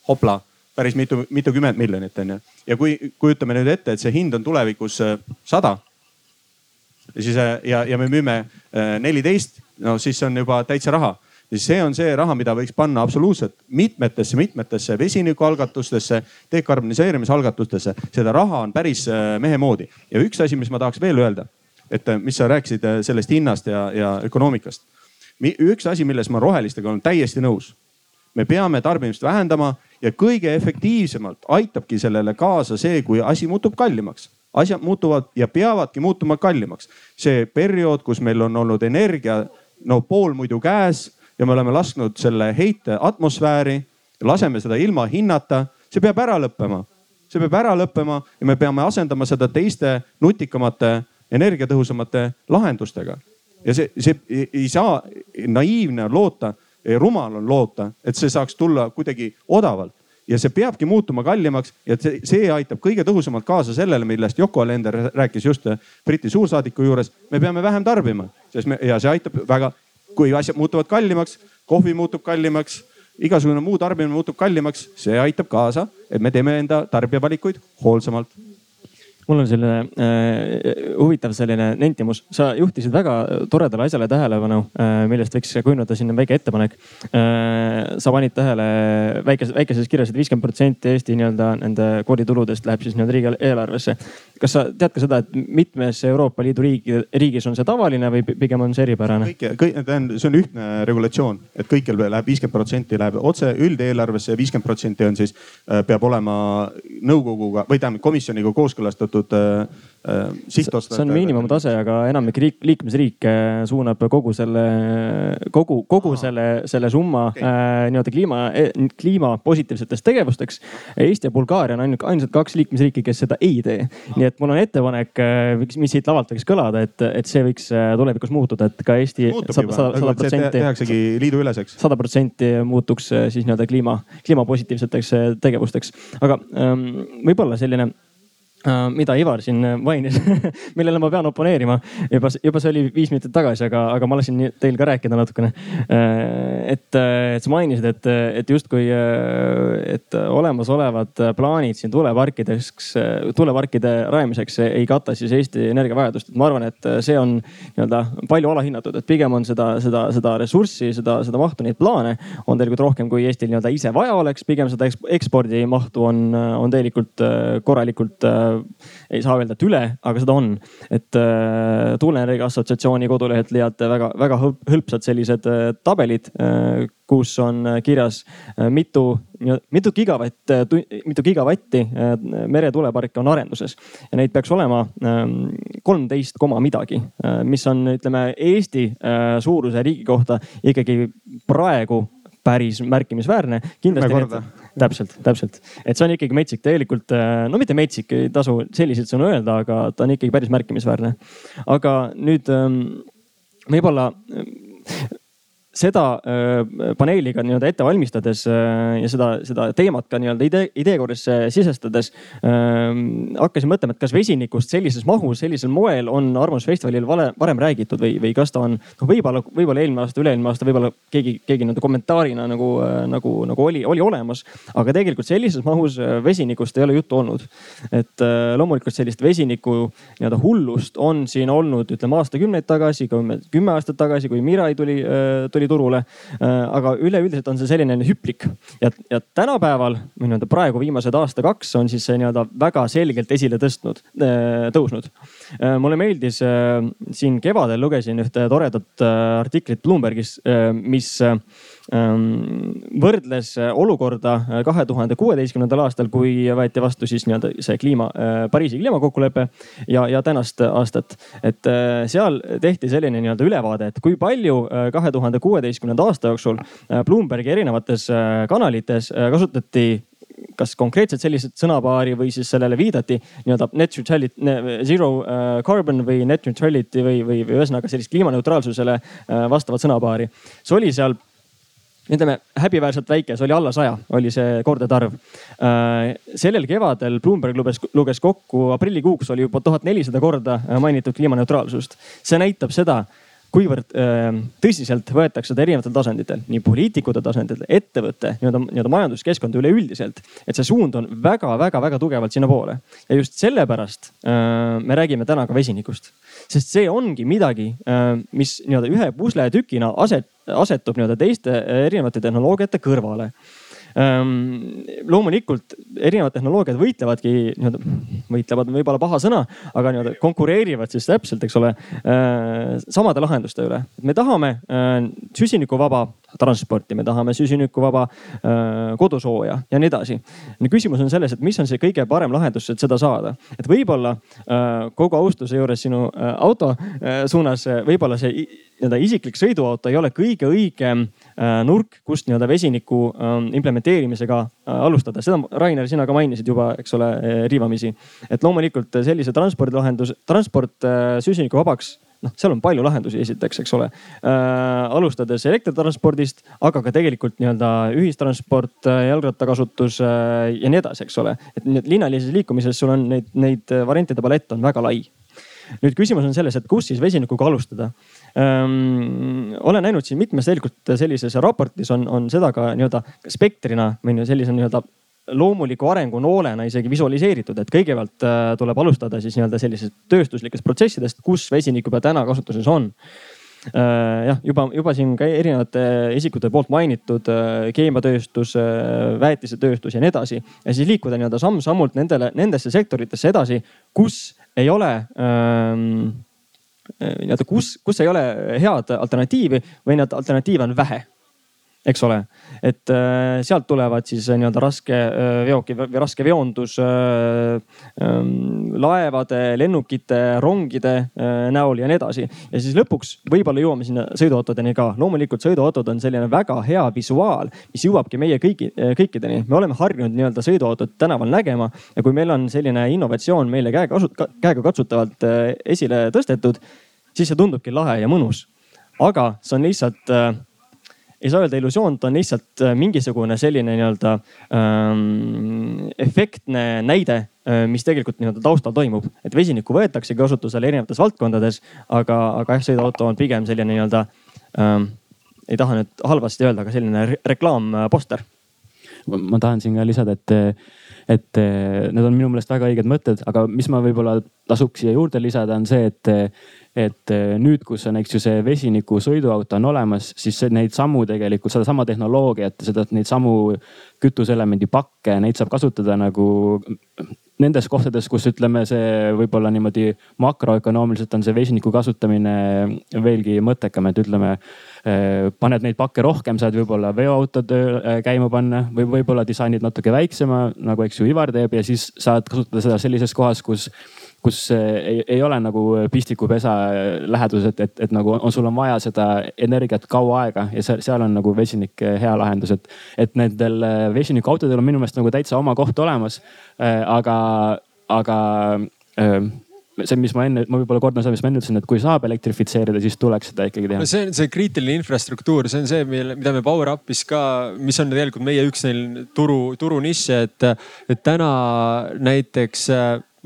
hopla päris mitu, mitukümmend miljonit on ju. ja kui kujutame nüüd ette, et see hind on tulevikus äh, sada ja siis äh, ja, ja me müüme äh, neliteist, no siis on juba täitsa raha ja see on see raha, mida võiks panna absoluutselt mitmetesse, mitmetesse vesinikualgatustesse, dekarboniseerimisalgatustesse. seda raha on päris äh, mehe moodi ja üks asi, mis ma tahaks veel öelda, et mis sa rääkisid sellest hinnast ja, ja ökonoomikast. üks asi, milles ma rohelistega olen täiesti nõus. me peame tarbimist vähendama ja kõige efektiivsemalt aitabki sellele kaasa see, kui asi muutub kallimaks asjad muutuvad ja peavadki muutuma kallimaks. see periood, kus meil on olnud energia no poolmuidu käes ja me oleme lasknud selle heite atmosfääri, laseme seda ilma hinnata, see peab ära lõppema. see peab ära lõppema ja me peame asendama seda teiste nutikamate, energiatõhusamate lahendustega. ja see, see ei saa, naiivne on loota, rumal on loota, et see saaks tulla kuidagi odavalt ja see peabki muutuma kallimaks ja see, see aitab kõige tõhusamalt kaasa sellele, millest Yoko Alender rääkis just Briti suursaadiku juures. me peame vähem tarbima, sest me ja see aitab väga, kui asjad muutuvad kallimaks, kohvi muutub kallimaks, igasugune muu tarbimine muutub kallimaks, see aitab kaasa, et me teeme enda tarbijavalikuid hoolsamalt mul on selline äh, huvitav selline nentimus, sa juhtisid väga toredale asjale tähelepanu äh,, millest võiks kujundada siin väike ettepanek äh,. sa panid tähele väikeses, väikeses kirjas et, et viiskümmend protsenti Eesti nii-öelda nende koolituludest läheb siis nii-öelda riigieelarvesse. kas sa tead ka seda, et mitmes Euroopa Liidu riigi, riigis on see tavaline või pigem on see eripärane? kõik, kõik, see on ühtne regulatsioon, et kõikjal läheb viiskümmend protsenti läheb otse üldeelarvesse ja viiskümmend protsenti on siis, äh, peab olema nõukoguga või tähendab komisjoniga kooskõlastatud seatud äh, äh, sihtotstarbe. see on miinimumtase, aga enamik riik, liikmesriike suunab kogu selle, kogu, kogu Aha. selle, selle summa okay. äh, nii-öelda kliima, e, kliima positiivseteks tegevusteks. Eesti ja Bulgaaria on ainult, ainsad kaks liikmesriiki, kes seda ei tee. nii et mul on ettepanek, äh, mis siit lavalt võiks kõlada, et, et see võiks tulevikus muutuda, et ka Eesti tehaksegi liiduüleseks. sada protsenti muutuks siis nii-öelda kliima, kliimapositiivseteks tegevusteks. aga ähm, võib-olla selline Äh, mida Ivar siin mainis millele ma pean oponeerima. juba, juba see oli viis minutit tagasi, aga, aga ma lasin teil ka rääkida natukene. Äh, et, et sa mainisid, et, et justkui, et olemasolevad plaanid siin tuuleparkideks, tuuleparkide rajamiseks ei kata siis Eesti energiavajadust. ma arvan, et see on nii-öelda palju alahinnatud, et pigem on seda, seda, seda ressurssi, seda, seda mahtu, neid plaane on tegelikult rohkem, kui Eestil nii-öelda ise vaja oleks. pigem seda ekspordi mahtu on, on tegelikult korralikult ei saa öelda, et üle, aga seda on. et äh, tuuleenergia assotsiatsiooni kodulehelt leiate väga-väga hõlpsad sellised äh, tabelid äh, kus on kirjas mitu, mitu gigavatt, mitu gigavatti meretuuleparke on arenduses ja neid peaks olema ähm, kolmteist koma midagi, mis on, ütleme Eesti suuruse riigi kohta ikkagi praegu päris märkimisväärne. kindlasti täpselt, täpselt, et see on ikkagi metsik, tegelikult no mitte metsik, ei tasu selliseid sõnu öelda, aga ta on ikkagi päris märkimisväärne. aga nüüd ähm, võib-olla seda äh, paneeliga nii-öelda ette valmistades äh, ja seda, seda teemat ka nii-öelda idee, ideekorrisse sisestades äh, hakkasin mõtlema, et kas vesinikust sellises mahus, sellisel moel on Arvamusfestivalil vale, varem räägitud või, või kas ta on noh, võib-olla, võib-olla eelmine aasta, üle-eelmine aasta võib-olla keegi, keegi nii-öelda kommentaarina nagu, nagu, nagu oli, oli olemas. aga tegelikult sellises mahus vesinikust ei ole juttu olnud. et loomulikult sellist vesiniku nii-öelda hullust on siin olnud, ütleme aastakümneid tagasi, kümme aastat tagasi, kui Mirai tuli, tuli tuli turule. Äh, aga üleüldiselt on see selline hüplik ja, ja tänapäeval või nii-öelda praegu viimased aasta-kaks on siis see nii-öelda väga selgelt esile tõstnud, äh, tõusnud. Äh, mulle meeldis, siin kevadel lugesin ühte toredat artiklit Bloombergis, mis ähm, võrdles olukorda kahe tuhande kuueteistkümnendal aastal, kui võeti vastu siis nii-öelda see kliima, Pariisi kliimakokkulepe ja, ja tänast aastat. et seal tehti selline nii-öelda ülevaade, et kui palju kahe tuhande kuueteistkümnenda aasta jooksul äh, Bloombergi erinevates äh, kanalites äh, kasutati kas konkreetselt sellised sõnapaari või siis sellele viidati nii-öelda net neutrality, zero carbon või net neutrality või, või, või ühesõnaga sellist kliimaneutraalsusele vastavat sõnapaari. see oli seal ütleme häbiväärselt väike, see oli alla saja, oli see kordade arv. sellel kevadel Bloomberg luges, luges kokku, aprillikuuks oli juba tuhat nelisada korda mainitud kliimaneutraalsust. see näitab seda kuivõrd äh, tõsiselt võetakse seda erinevatel tasanditel, nii poliitikute tasandil, ettevõtte, nii-öelda, nii-öelda majanduskeskkond üleüldiselt. et see suund on väga-väga-väga tugevalt sinnapoole ja just sellepärast äh, me räägime täna ka vesinikust. sest see ongi midagi äh,, mis nii-öelda ühe pusletükina aset, asetub nii-öelda teiste erinevate tehnoloogiate kõrvale loomulikult erinevad tehnoloogiad võitlevadki nii-öelda, võitlevad on võib-olla paha sõna, aga nii-öelda konkureerivad siis täpselt, eks ole, ehm, samade lahenduste üle. me tahame ehm, süsinikuvaba transporti, me tahame süsinikuvaba kodusooja ja nii edasi. küsimus on selles, et mis on see kõige parem lahendus, et seda saada. et võib-olla kogu austuse juures sinu auto suunas, võib-olla see nii-öelda isiklik sõiduauto ei ole kõige õigem nurk, kust nii-öelda vesiniku implementeerida kommenteerimisega äh, alustada, seda Rainer, sina ka mainisid juba, eks ole, äh, riivamisi. et loomulikult sellise transpordilahendus, transport äh, süsinikuvabaks noh, seal on palju lahendusi esiteks, eks ole äh,. alustades elektritranspordist, aga ka tegelikult nii-öelda ühistransport, jalgrattakasutus äh, ja nii edasi, eks ole. et linnalises liikumises sul on neid, neid variantide palett on väga lai nüüd küsimus on selles, et kus siis vesinikuga alustada ähm,. olen näinud siin mitmes tegelikult sellises raportis on, on seda ka nii-öelda spektrina või sellise nii-öelda loomuliku arengu noolena isegi visualiseeritud, et kõigepealt äh, tuleb alustada siis nii-öelda sellisest tööstuslikest protsessidest, kus vesinik juba täna kasutuses on äh, jah, juba, juba siin ka erinevate isikute poolt mainitud äh, keemiatööstus, väetisetööstus ja nii edasi. ja siis liikuda nii-öelda samm-sammult nendele, nendesse sektoritesse edasi, kus ei ole ähm, äh, nii-öelda, kus, kus ei ole head alternatiivi või neid alternatiive on vähe eks ole. et äh, sealt tulevad siis äh, nii-öelda raske äh, veoki või raske veondus äh, äh, laevade, lennukite, rongide äh, näol ja nii edasi. ja siis lõpuks võib-olla jõuame sinna sõiduautodeni ka. loomulikult sõiduautod on selline väga hea visuaal, mis jõuabki meie kõigi, kõikideni. me oleme harjunud nii-öelda sõiduautot tänaval nägema ja kui meil on selline innovatsioon meile käega, käega katsutavalt esile tõstetud, siis see tundubki lahe ja mõnus. aga see on lihtsalt ei saa öelda illusioon, ta on lihtsalt äh, mingisugune selline nii-öelda ähm, efektne näide, äh, mis tegelikult nii-öelda taustal toimub. et vesinikku võetaksegi kasutusele erinevates valdkondades, aga, aga jah, sõiduauto on pigem selline nii-öelda ähm,, ei taha nüüd halvasti öelda, aga selline reklaamposter. ma tahan siin ka lisada, et, et need on minu meelest väga õiged mõtted, aga mis ma võib-olla tasuks siia juurde lisada, on see, et et eh, nüüd, kus on, eks ju, see vesiniku sõiduauto on olemas, siis neid samu tegelikult sedasama tehnoloogiat, seda, neid samu kütuseelemendi pakke, neid saab kasutada nagu nendes kohtades, kus ütleme, see võib-olla niimoodi makroökonoomiliselt on see vesiniku kasutamine veelgi mõttekam, et ütleme eh, paned neid pakke rohkem, saad võib-olla veoautod eh, käima panna või võib-olla disainid natuke väiksema, nagu eks ju Ivar teeb ja siis saad kasutada seda sellises kohas, kus kus ei, ei ole nagu pistikupesa läheduses, et, et, et nagu on, sul on vaja seda energiat kaua aega ja seal, seal on nagu vesinik hea lahendus, et, et nendel vesinikuautodel on minu meelest nagu täitsa oma koht olemas. aga, aga see, mis ma enne, ma võib-olla kordan seda, mis ma enne ütlesin, et kui saab elektrifitseerida, siis tuleks seda ikkagi teha. no see on see kriitiline infrastruktuur, see on see, mille, mida me Power Upis ka, mis on tegelikult meie üks neil turu, turunišše, et, et täna näiteks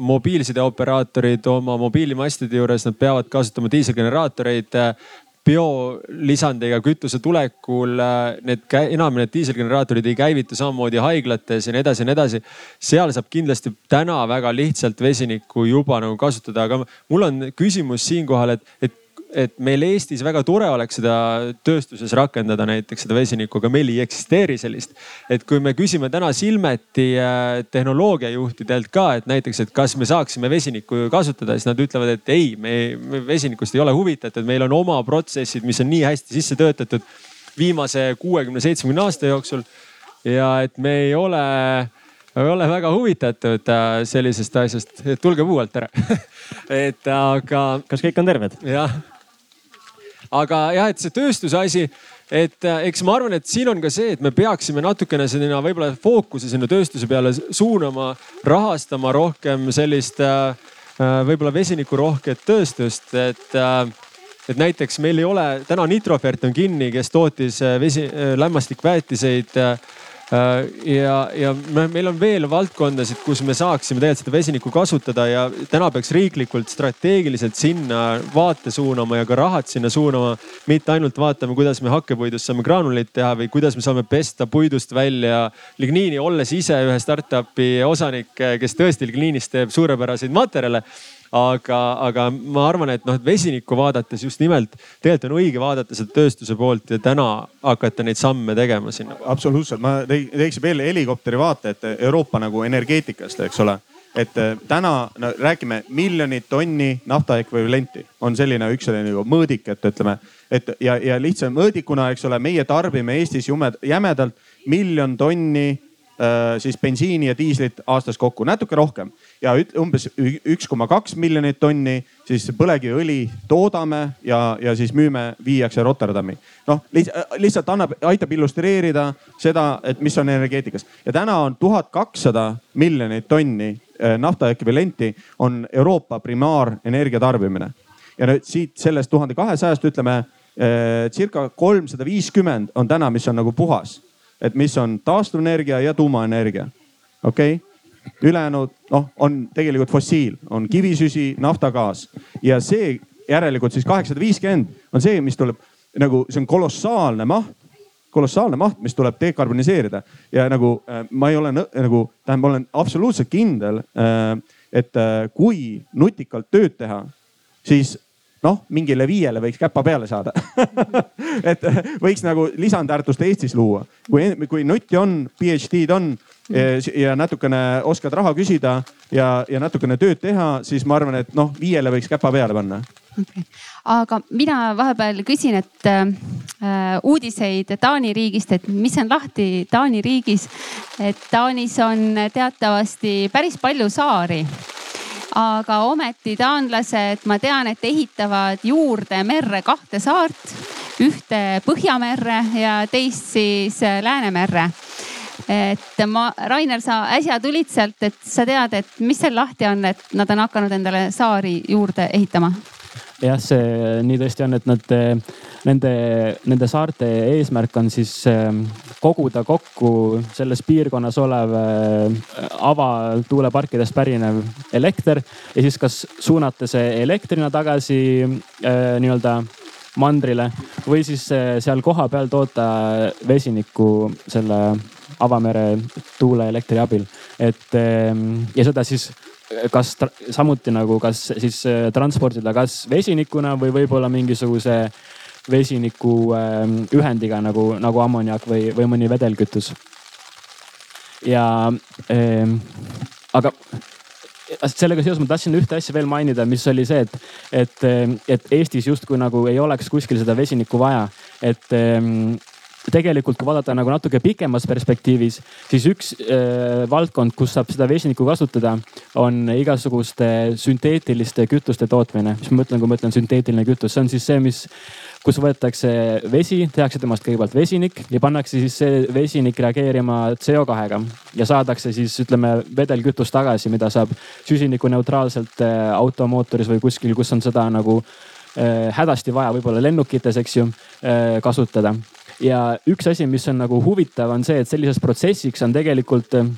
mobiilsideoperaatorid oma mobiilimastide juures, nad peavad kasutama diiselgeneraatoreid biolisandiga kütuse tulekul enam need diiselgeneraatorid ei käivitu samamoodi haiglates ja nii edasi ja nii edasi. seal saab kindlasti täna väga lihtsalt vesinikku juba nagu kasutada, aga mul on küsimus siinkohal, et, et et meil Eestis väga tore oleks seda tööstuses rakendada, näiteks seda vesinikku, aga meil ei eksisteeri sellist. et kui me küsime täna Silmeti äh, tehnoloogiajuhtidelt ka, et näiteks, et kas me saaksime vesinikku kasutada, siis nad ütlevad, et ei, me, vesinikust ei ole huvitatud, meil on oma protsessid, mis on nii hästi sisse töötatud viimase kuuekümne, seitsmekümne aasta jooksul. ja et me ei ole ei ole väga huvitatud äh, sellisest asjast, tulge puu alt ära et aga. kas kõik on terved? jah aga jah, et see tööstuse asi, et äh, eks ma arvan, et siin on ka see, et me peaksime natukene sinna võib-olla fookuse sinna tööstuse peale suunama, rahastama rohkem sellist äh, äh, võib-olla vesinikurohket tööstust, et et näiteks meil ei ole, täna Nitrofert on kinni, kes tootis vesi, lämmastikväetiseid Äh, ja, ja meil on veel valdkondasid, kus me saaksime tegelikult seda vesinikku kasutada ja täna peaks riiklikult strateegiliselt sinna vaate suunama ja ka rahad sinna suunama. mitte ainult vaatama, kuidas me hakkepuidust saame graanuleid teha või kuidas me saame pesta puidust välja ligniini, olles ise ühe startup'i osanik, kes tõesti ligniinist teeb suurepäraseid materjale aga, aga ma arvan, et noh, et vesinikku vaadates just nimelt tegelikult on õige vaadata seda tööstuse poolt ja täna hakata neid samme tegema sinna. absoluutselt, ma teeksin veel helikopteri vaate, et Euroopa nagu energeetikast, eks ole. Et äh, täna no, räägime miljonit tonni nafta ekvivalenti on selline üks selline nagu mõõdik, et ütleme, et ja, ja lihtsa mõõdikuna, eks ole, meie tarbime Eestis jumed, jämedalt miljon tonni Äh, siis bensiini ja diislit aastas kokku, natuke rohkem ja umbes üks koma kaks miljonit tonni siis põlevkiviõli toodame ja, ja siis müüme, viiakse Rotterdami. noh, lihtsalt annab, aitab illustreerida seda, et mis on energeetikas ja täna on tuhat kakssada miljonit tonni äh, nafta ekvivalenti on Euroopa primaarenergia tarbimine. ja nüüd siit sellest tuhande kahesajast ütleme äh, circa kolmsada viiskümmend on täna, mis on nagu puhas et mis on taastuvenergia ja tuumaenergia. okei okay?, ülejäänud noh, on tegelikult fossiil, on kivisüsi, naftagaas. Ja see järelikult siis kaheksasada viiskümmend on see, mis tuleb nagu, see on kolossaalne maht kolossaalne maht, mis tuleb dekarboniseerida. Ja nagu äh, ma ei ole nagu, tähendab, ma olen absoluutselt kindel äh,, et äh, kui nutikalt tööd teha, siis noh, mingile viiele võiks käpa peale saada. Et võiks nagu lisandväärtust Eestis luua, kui, kui nutti on, PhD-d on ja natukene oskad raha küsida ja, ja natukene tööd teha, siis ma arvan, et noh, viiele võiks käpa peale panna. Okay.. aga mina vahepeal küsin, et äh, uudiseid Taani riigist, et mis on lahti Taani riigis. et Taanis on teatavasti päris palju saari aga ometi taanlased, ma tean, et ehitavad juurde merre kahte saart, ühte Põhjamerre ja teist siis Läänemerre et ma, Rainer, sa äsja tulid sealt, et sa tead, et mis seal lahti on, et nad on hakanud endale saari juurde ehitama? Jah, see nii tõesti on, et nad, nende, nende saarte eesmärk on siis ähm, koguda kokku selles piirkonnas olev äh, avatuuleparkidest pärinev elekter ja siis kas suunata see elektrina tagasi äh, nii-öelda mandrile või siis äh, seal kohapeal toota vesinikku selle avamere tuuleelektri abil. et ähm, ja seda siis kas samuti nagu, kas siis äh, transportida kas vesinikuna või võib-olla mingisuguse vesiniku ähm, ühendiga nagu, nagu ammoniak või, või mõni vedelkütus. ja ähm, aga sellega seoses ma tahtsin ühte asja veel mainida, mis oli see, et, et, et Eestis justkui nagu ei oleks kuskil seda vesinikku vaja. et tegelikult, kui vaadata nagu natuke pikemas perspektiivis, siis üks äh, valdkond, kus saab seda vesinikku kasutada, on igasuguste sünteetiliste kütuste tootmine. mis ma mõtlen, kui ma ütlen sünteetiline kütus, see on siis see, mis, kus võetakse vesi, tehakse temast kõigepealt vesinik ja pannakse siis see vesinik reageerima CO2-ga ja saadakse siis ütleme vedelkütus tagasi, mida saab süsinikuneutraalselt äh, automootoris või kuskil, kus on seda nagu äh, hädasti vaja, võib-olla lennukites, eks ju, äh, kasutada ja üks asi, mis on nagu huvitav, on see, et sellises protsessiks on tegelikult äh,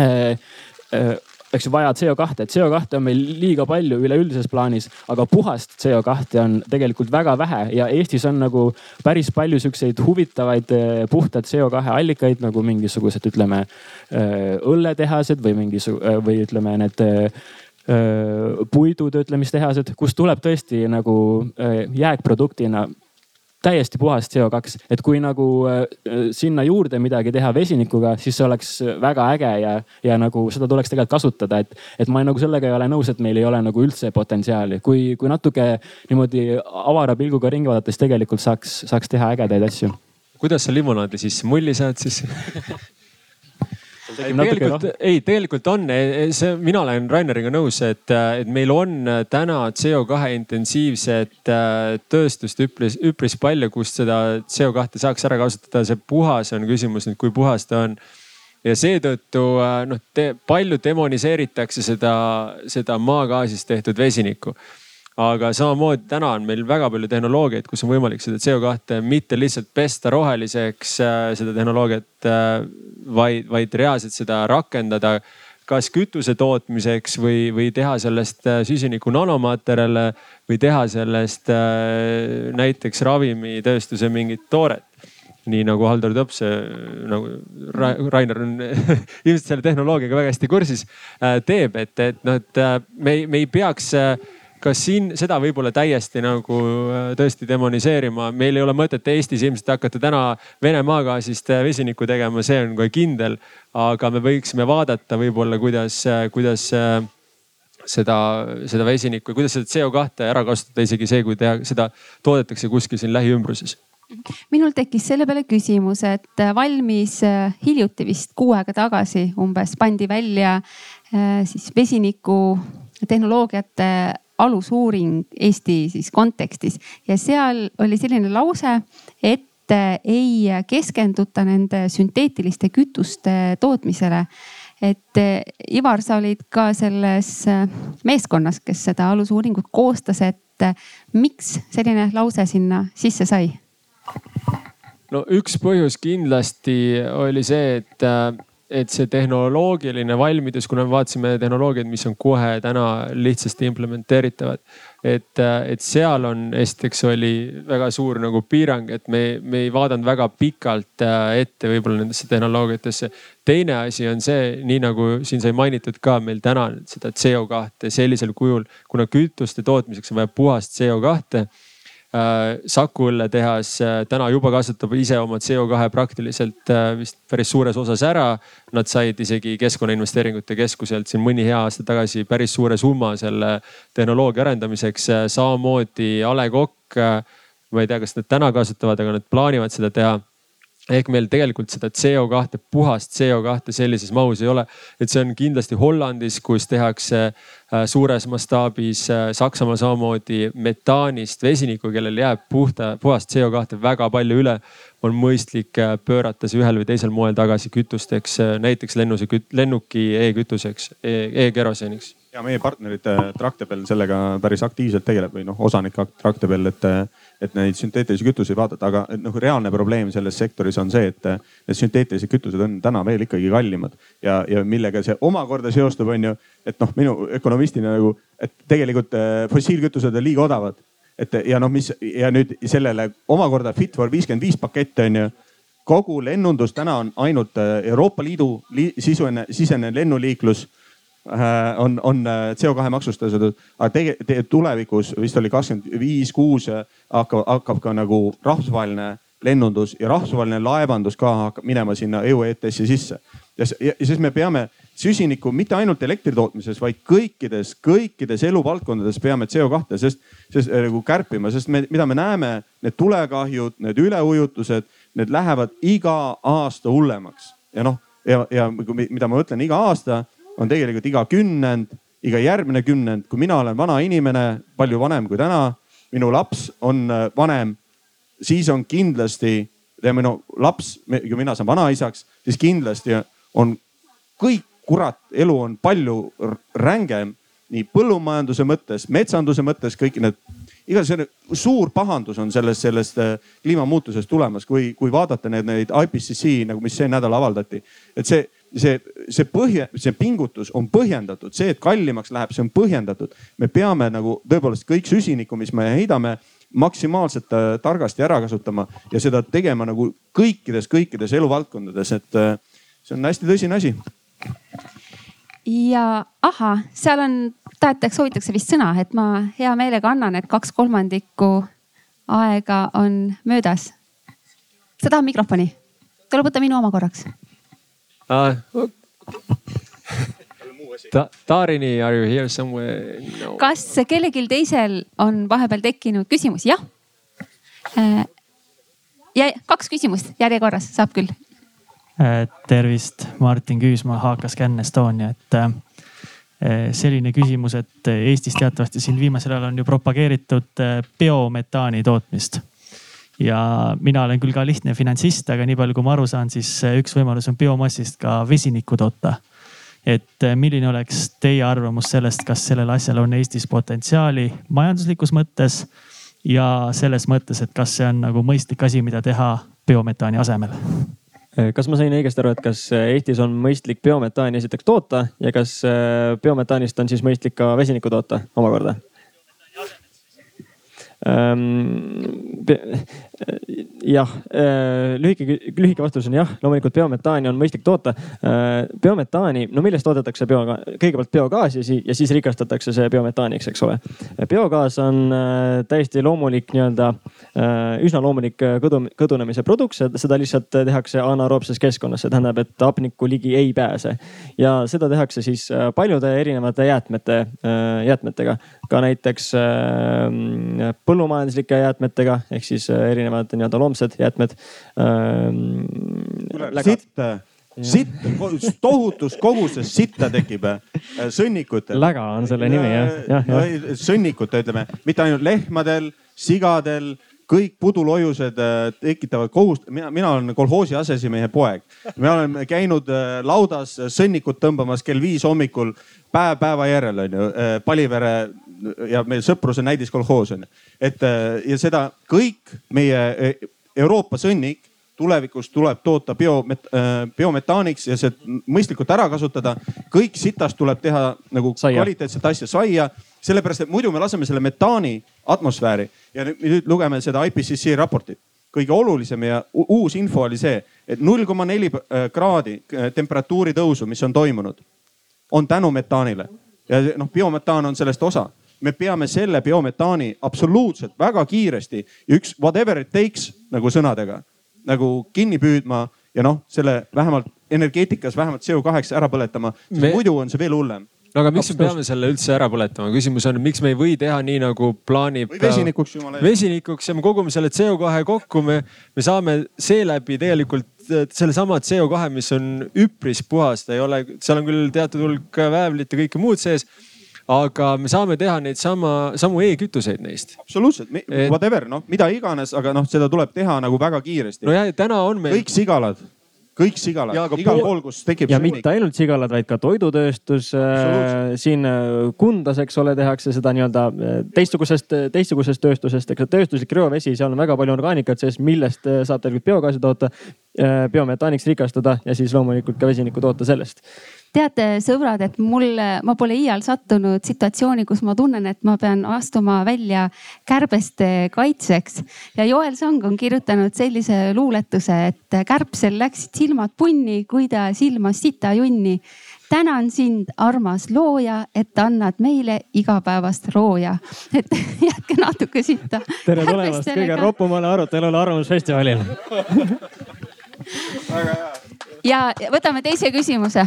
äh, eks ju vaja CO2, et CO2 on meil liiga palju üleüldises plaanis, aga puhast CO2 on tegelikult väga vähe. Ja Eestis on nagu päris palju siukseid huvitavaid äh, puhtad CO2 allikaid nagu mingisugused, ütleme äh, õlletehased või mingisugune äh, või ütleme need puidutöötlemistehased, kus tuleb tõesti nagu jääkproduktina täiesti puhas CO2, et kui nagu äh, sinna juurde midagi teha vesinikuga, siis see oleks väga äge ja, ja nagu seda tuleks tegelikult kasutada, et, et ma nagu sellega ei ole nõus, et meil ei ole nagu üldse potentsiaali. kui, kui natuke niimoodi avara pilguga ringi vaadates tegelikult saaks, saaks teha ägedaid asju. kuidas sa limonaadi sisse mulli saad siis tegelikult, ei, tegelikult on, see, mina olen Raineriga nõus, et, et meil on täna CO2 intensiivset äh, tööstust üpris, üpris palju, kust seda CO2 saaks ära kasutada. see puhas on küsimus nüüd, kui puhas ta on. ja seetõttu äh, noh te,, palju demoniseeritakse seda, seda maagaasist tehtud vesinikku aga samamoodi täna on meil väga palju tehnoloogiaid, kus on võimalik seda CO2 mitte lihtsalt pesta roheliseks, äh, seda tehnoloogiat, äh, vaid, vaid reaalselt seda rakendada kas kütuse tootmiseks või, või teha sellest äh, süsiniku nanomaterjale või teha sellest näiteks ravimitööstuse mingit tooret. Nii nagu Haldor Tops nagu Ra Rainer on ilmselt selle tehnoloogiaga väga hästi kursis, teeb, et, et noh, et me me ei peaks kas siin seda võib-olla täiesti nagu äh, tõesti demoniseerima, meil ei ole mõtet Eestis ilmselt hakata täna Vene maagaasist äh, vesinikku tegema, see on kohe kindel. aga me võiksime vaadata võib-olla, kuidas, äh, kuidas seda, seda vesinikku ja kuidas seda CO2 ära kasutada, isegi see, kui teha, seda toodetakse kuskil siin lähiümbruses minul tekkis selle peale küsimus, et valmis hiljuti vist kuu aega tagasi umbes pandi välja siis vesiniku tehnoloogiate alusuuring Eesti siis kontekstis ja seal oli selline lause, et ei keskenduta nende sünteetiliste kütuste tootmisele. et Ivar, sa olid ka selles meeskonnas, kes seda alusuuringut koostas, et miks selline lause sinna sisse sai? no üks põhjus kindlasti oli see, et et see tehnoloogiline valmidus, kuna me vaatasime tehnoloogiaid, mis on kohe täna lihtsasti implementeeritavad. et, et seal on esiteks oli väga suur nagu piirang, et me, me ei vaadanud väga pikalt äh, ette võib-olla nendesse tehnoloogiatesse. teine asi on see, nii nagu siin sai mainitud ka meil täna seda CO2 sellisel kujul, kuna kütuste tootmiseks on vaja puhast CO2 Äh, Saku õlletehas äh, täna juba kasutab ise oma CO2 praktiliselt äh, vist päris suures osas ära. Nad said isegi Keskkonnainvesteeringute Keskuselt siin mõni hea aasta tagasi päris suure summa selle tehnoloogia arendamiseks. samamoodi A Le Coq, ma ei tea, kas nad täna kasutavad, aga nad plaanivad seda teha ehk meil tegelikult seda CO2, puhast CO2 sellises mahus ei ole. et see on kindlasti Hollandis, kus tehakse äh, suures mastaabis, äh, Saksamaal samamoodi metaanist vesinikku, kellel jääb puhta, puhast CO2 väga palju üle. on mõistlik äh, pöörata see ühel või teisel moel tagasi kütusteks, näiteks lennuse, lennuki e-kütuseks e, e-keroseniks ja meie partnerid Tractebel sellega päris aktiivselt tegeleb või noh, osanik Tractebel, et et neid sünteetilisi kütuseid vaadata, aga noh, reaalne probleem selles sektoris on see, et need sünteetilised kütused on täna veel ikkagi kallimad. Ja, ja millega see omakorda seostub, on ju, et noh, minu ökonomistina nagu, et tegelikult äh, fossiilkütused on liiga odavad. et ja noh, mis ja nüüd sellele omakorda Fit for viiskümmend viis pakett on ju. Kogu lennundus täna on ainult äh, Euroopa Liidu li sisene, sisene lennuliiklus on, on äh, CO2 maksustatud, aga tegelikult tulevikus vist oli kakskümmend viis, kuus äh, hakkab, hakkab ka nagu rahvusvaheline lennundus ja rahvusvaheline laevandus ka hakkab minema sinna EU ETS-i sisse. ja, ja siis me peame süsinikku mitte ainult elektri tootmises, vaid kõikides, kõikides eluvaldkondades peame CO2, sest, sest nagu kärpima, sest me, mida me näeme, need tulekahjud, need üleujutused, need lähevad iga aasta hullemaks ja noh, ja, ja mida ma mõtlen, iga aasta on tegelikult iga kümnend, iga järgmine kümnend, kui mina olen vana inimene, palju vanem kui täna, minu laps on äh, vanem, siis on kindlasti minu laps, kui mina saan vanaisaks, siis kindlasti on kõik kurat, elu on palju rängem nii põllumajanduse mõttes, metsanduse mõttes, kõik need, igatahes suur pahandus on sellest, sellest äh, kliimamuutusest tulemas, kui, kui vaadata need, neid IPCC nagu, mis see nädal avaldati. et see, see, see põhja, see pingutus on põhjendatud, see, et kallimaks läheb, see on põhjendatud. me peame nagu tõepoolest kõik süsinikku, mis me heidame, maksimaalselt äh, targasti ära kasutama ja seda tegema nagu kõikides, kõikides eluvaldkondades, et äh, see on hästi tõsine asi ja ahah, seal on, tahetakse, soovitakse vist sõna, et ma hea meelega annan, et kaks kolmandikku aega on möödas. sa tahad mikrofoni? tuleb võtta minu oma korraks uh,. Ta, Tarini, are you here somewhere no.? kas kellelgi teisel on vahepeal tekkinud küsimusi? jah. Äh, ja kaks küsimust järjekorras saab küll Äh, tervist, Martin Küüsmaa, HK Scan Estonia, et äh, selline küsimus, et Eestis teatavasti siin viimasel ajal on ju propageeritud biometaani tootmist. Ja mina olen küll ka lihtne finantsist, aga nii palju, kui ma aru saan, siis üks võimalus on biomassist ka vesinikku toota. et milline oleks teie arvamus sellest, kas sellel asjal on Eestis potentsiaali majanduslikus mõttes ja selles mõttes, et kas see on nagu mõistlik asi, mida teha biometaani asemel? Äh, kas ma sain õigesti aru, et kas äh, Eestis on mõistlik biometaani esiteks toota ja kas äh, biometaanist on siis mõistlik ka vesinikku toota omakorda? Ehm, jah, äh, lühike, lühike vastus on jah, loomulikult biometaani on mõistlik toota. Äh, biometaani, no millest toodetakse bio, kõigepealt biogaasi ja siis rikastatakse see biometaaniks, eks ole. biogaas on äh, täiesti loomulik nii-öelda, üsna loomulik kõdu, kõdunemise produkt, seda lihtsalt tehakse anaeroobses keskkonnas, see tähendab, et hapnikku ligi ei pääse. ja seda tehakse siis paljude erinevate jäätmete, jäätmetega, ka näiteks põllumajanduslike jäätmetega ehk siis äh, erinevad nii-öelda loomsed jäätmed ähm,. sitt, sitt, tohutus koguses sitta tekib äh, sõnnikutel. läga on selle nimi jah, jah. no sõnnikute ütleme, mitte ainult lehmadel, sigadel kõik pudulojused äh, tekitavad kohust-, mina, mina olen kolhoosi aseesimehe poeg. me oleme käinud laudas sõnnikut tõmbamas kell viis hommikul päev päeva järel onju, Palivere ja meil sõpruse näidiskolhoos on ju. et äh, ja seda kõik meie äh, Euroopa sõnnik tulevikus tuleb toota biomet-, äh, biometaaniks ja see mõistlikult ära kasutada. kõik sitast tuleb teha nagu saia. kvaliteetset asja, saia, sellepärast et muidu me laseme selle metaani atmosfääri ja nüüd lugeme seda IPCC raportit. kõige olulisem ja uus info oli see, et null koma neli kraadi temperatuuri tõusu, mis on toimunud, on tänu metaanile ja noh, biometaan on sellest osa me peame selle biometaani absoluutselt väga kiiresti ja üks whatever it takes nagu sõnadega nagu kinni püüdma ja noh, selle vähemalt energeetikas vähemalt CO2 ära põletama, sest me... muidu on see veel hullem no aga miks me peame selle üldse ära põletama, küsimus on, miks me ei või teha nii nagu plaanib. või vesinikuks jumala eest. vesinikuks ja me kogume selle CO2 kokku, me, me saame seeläbi tegelikult sellesama CO2, mis on üpris puhas, ta ei ole, seal on küll teatud hulk väävlit ja kõike muud sees aga me saame teha neid sama, samu e-kütuseid neist. absoluutselt, whatever noh, mida iganes, aga noh, seda tuleb teha nagu väga kiiresti. no ja täna on meil. kõik sigalad kõik sigalad, igal pool, kus tekib. ja mitte ainult sigalad, vaid ka toidutööstus äh,. siin äh, Kundas, eks ole, tehakse seda nii-öelda äh, teistsugusest, teistsugusest tööstusest, eks tööstuslik reovesi, seal on väga palju orgaanikat sees, millest saab tegelikult biogaasi toota äh,, biometaaniks rikastada ja siis loomulikult ka vesinikku toota sellest teate, sõbrad, et mul, ma pole iial sattunud situatsiooni, kus ma tunnen, et ma pean astuma välja kärbeste kaitseks. ja Joel Sang on kirjutanud sellise luuletuse, et kärbsel läksid silmad punni, kui ta silmas sita junni. tänan sind, armas looja, et annad meile igapäevast rooja. et jätke natuke sitta. tere tulemast kõige ropumale arutelule Arvamusfestivalil ja võtame teise küsimuse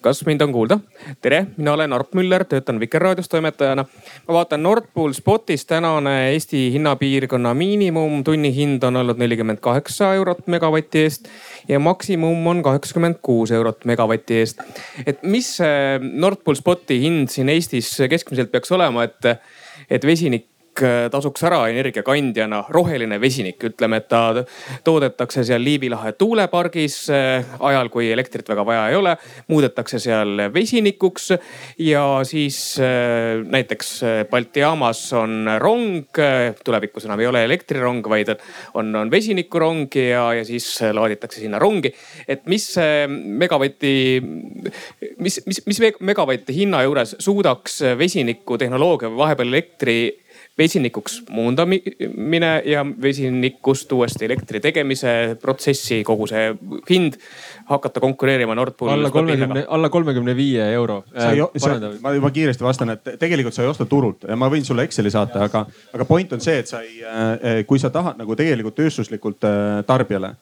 kas mind on kuulda? tere, mina olen Arp Müller, töötan Vikerraadios toimetajana. ma vaatan Nord Pool Spotis tänane Eesti hinnapiirkonna miinimum tunnihind on olnud nelikümmend kaheksa eurot megavati eest ja maksimum on kaheksakümmend kuus eurot megavati eest. et mis see Nord Pool Spoti hind siin Eestis keskmiselt peaks olema, et, et vesinik Äh, tasuks ära energiakandjana, roheline vesinik, ütleme, et ta toodetakse seal Liivi lahe tuulepargis äh, ajal, kui elektrit väga vaja ei ole. muudetakse seal vesinikuks ja siis äh, näiteks Balti jaamas on rong, tulevikus enam ei ole elektrirong, vaid on, on vesinikurong ja, ja siis laaditakse sinna rongi. et mis megavati, mis, mis, mis megavati hinna juures suudaks vesinikutehnoloogia või vahepeal elektri vesinikuks muundamine ja vesinikust uuesti elektri tegemise protsessi, kogu see hind hakata konkureerima Nord Pooli. alla kolmekümne, alla kolmekümne viie euro. Äh, ma juba kiiresti vastan, et tegelikult sa ei osta turult ja ma võin sulle Exceli saata, aga, aga point on see, et sa ei, äh, kui sa tahad nagu tegelikult tööstuslikult äh, tarbijale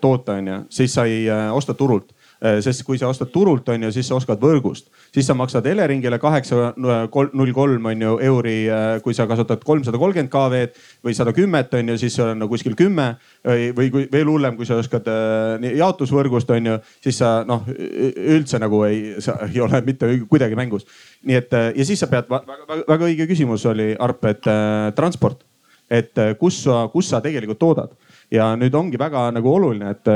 toota, onju, siis sa ei osta turult Äh, sest kui sa ostad turult, on ju, siis sa ostad võrgust, siis sa maksad Eleringile kaheksa null kolm on ju euri, äh, kui sa kasutad kolmsada kolmkümmend KV-d või sada kümmet on ju, siis see on no kuskil kümme. või kui veel hullem, kui sa oskad äh, jaotusvõrgust on ju, siis sa noh üldse nagu ei, sa ei ole mitte kuidagi mängus. nii et ja siis sa pead väga õige küsimus oli Arp, et äh, transport, et kus sa, kus sa tegelikult toodad ja nüüd ongi väga nagu oluline, et,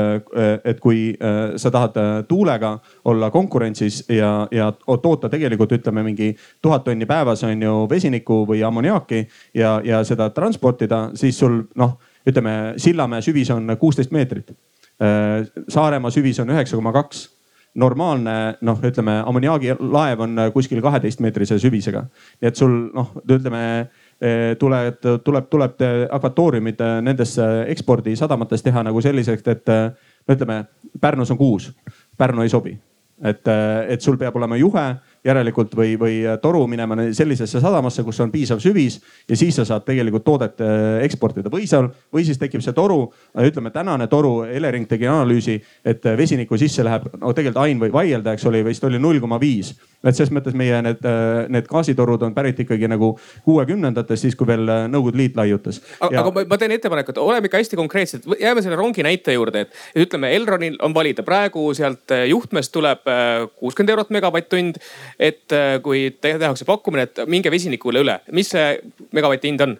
et kui äh, sa tahad äh, tuulega olla konkurentsis ja, ja toota tegelikult ütleme mingi tuhat tonni päevas on ju vesinikku või ammoniaaki ja, ja seda transportida, siis sul noh, ütleme Sillamäe süvis on kuusteist meetrit. Äh, Saaremaa süvis on üheksa koma kaks normaalne noh, ütleme ammoniaagilaev on kuskil kaheteistmeetrise süvisega. nii et sul noh, ütleme Eh, tuleb, tuleb, tuleb akvatooriumid eh, nendesse ekspordisadamates teha nagu selliseks, et eh, no ütleme, Pärnus on kuus, Pärnu ei sobi. et, et sul peab olema juhe järelikult või, või toru minema sellisesse sadamasse, kus on piisav süvis ja siis sa saad tegelikult toodet äh, eksportida või seal, või siis tekib see toru. ütleme tänane toru, Elering tegi analüüsi, et vesiniku sisse läheb, no tegelikult Ain võib vaielda, eks ole, vist oli null koma viis. et selles mõttes meie need, äh, need gaasitorud on pärit ikkagi nagu kuuekümnendatest, siis kui veel äh, Nõukogude Liit laiutas. aga, ja... aga ma teen ettepaneku, et oleme ikka hästi konkreetsed, jääme selle rongi näite juurde, et ütleme, Elronil on valida praegu sealt juhtmest tuleb kuuskümmend eurot megavatt-tund et äh, kui tehakse pakkumine, et minge vesinikule üle, mis see megavati hind on?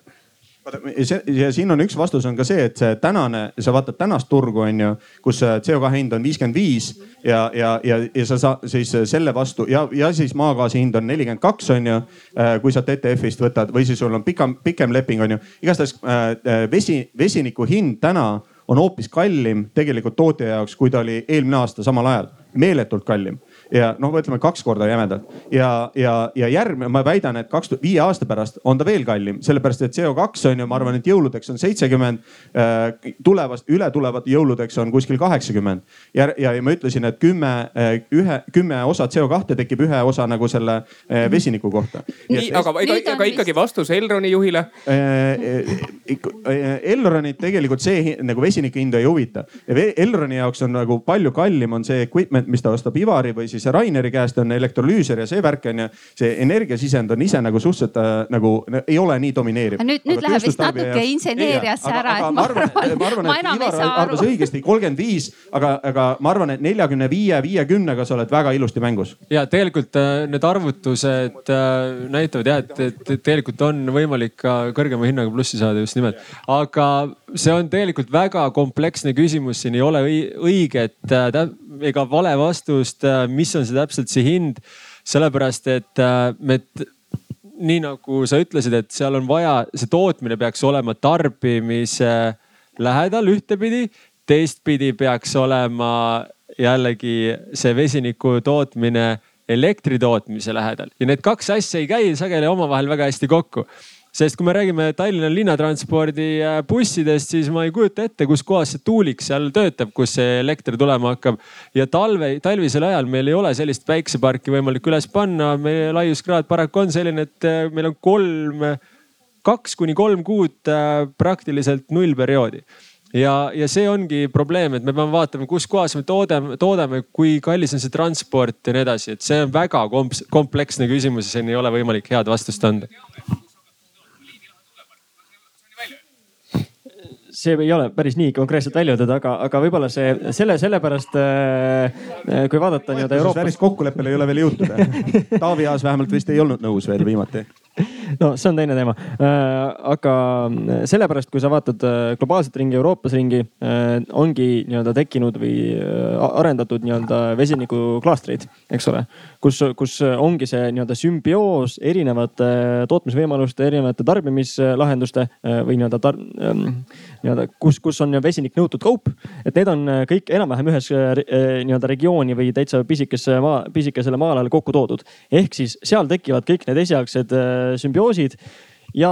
ja siin on üks vastus on ka see, et see tänane, sa vaatad tänast turgu on ju, kus CO2 hind on viiskümmend viis ja, ja, ja, ja sa saad siis selle vastu ja, ja siis maagaasi hind on nelikümmend kaks on ju. Äh, kui sa TTF-ist võtad või siis sul on pikem, pikem leping on ju. igastahes äh, äh, vesi, vesiniku hind täna on hoopis kallim tegelikult tootja jaoks, kui ta oli eelmine aasta samal ajal, meeletult kallim ja noh, ütleme kaks korda jämedalt ja, ja, ja järgmine, ma väidan, et kaks, viie aasta pärast on ta veel kallim, sellepärast et CO2 on ju, ma arvan, et jõuludeks on seitsekümmend äh,. tulevast, ületulevate jõuludeks on kuskil kaheksakümmend. ja, ja, ja ma ütlesin, et kümme äh,, ühe, kümme osa CO2 tekib ühe osa nagu selle äh, vesiniku kohta. nii, aga, aga, aga ikkagi vastus Elroni juhile Elronit tegelikult see nagu vesiniku hinda ei huvita. Elroni jaoks on nagu palju kallim on see equipment, mis ta ostab Ivari või siis Raineri käest on elektrolüüser ja see värk on ju. see energiasisend on ise nagu suhteliselt äh, nagu ei ole nii domineeriv. nüüd, nüüd läheb vist natuke inseneeriasse ära. ma arvan, ma arvan, et Ivar arvas õigesti kolmkümmend viis, aga, aga ma arvan, et neljakümne viie, viiekümnega sa oled väga ilusti mängus. ja tegelikult äh, need arvutused äh, näitavad jah, et, et tegelikult on võimalik ka kõrgema hinnaga plussi saada just nimelt, aga see on tegelikult väga kompleksne küsimus, siin ei ole õiget ega vale vastust, mis on see täpselt see hind. sellepärast, et me nii nagu sa ütlesid, et seal on vaja, see tootmine peaks olema tarbimise lähedal ühtepidi, teistpidi peaks olema jällegi see vesiniku tootmine elektri tootmise lähedal ja need kaks asja ei käi sageli omavahel väga hästi kokku sest kui me räägime Tallinna linnatranspordi äh, bussidest, siis ma ei kujuta ette, kus kohas see tuulik seal töötab, kus see elekter tulema hakkab. ja talve, talvisel ajal meil ei ole sellist päikseparki võimalik üles panna. meie laiuskraad paraku on selline, et äh, meil on kolm, kaks kuni kolm kuud äh, praktiliselt nullperioodi ja, ja see ongi probleem, et me peame vaatama, kus kohas me toodame, toodame, kui kallis on see transport ja nii edasi, et see on väga kompleksne küsimus ja siin ei ole võimalik head vastust anda see ei ole päris nii konkreetselt välja öeldud, aga, aga võib-olla see selle, sellepärast äh, kui vaadata nii-öelda Euroopas. päris kokkuleppele ei ole veel jõutud. Taavi Aas vähemalt vist ei olnud nõus veel viimati no see on teine teema. Äh, aga sellepärast, kui sa vaatad äh, globaalset ringi, Euroopas ringi, äh, ongi nii-öelda tekkinud või arendatud nii-öelda vesinikuklaastreid, eks ole. kus, kus ongi see nii-öelda sümbioos erinevate tootmisvõimaluste, erinevate tarbimislahenduste või nii-öelda tar-, ähm, nii-öelda, kus, kus on vesinik nõutud kaup. et need on kõik enam-vähem ühes nii-öelda regiooni või täitsa pisikesse maa, pisikesele maa-alale kokku toodud. ehk siis seal tekivad kõik need esialgsed sümbioosid ja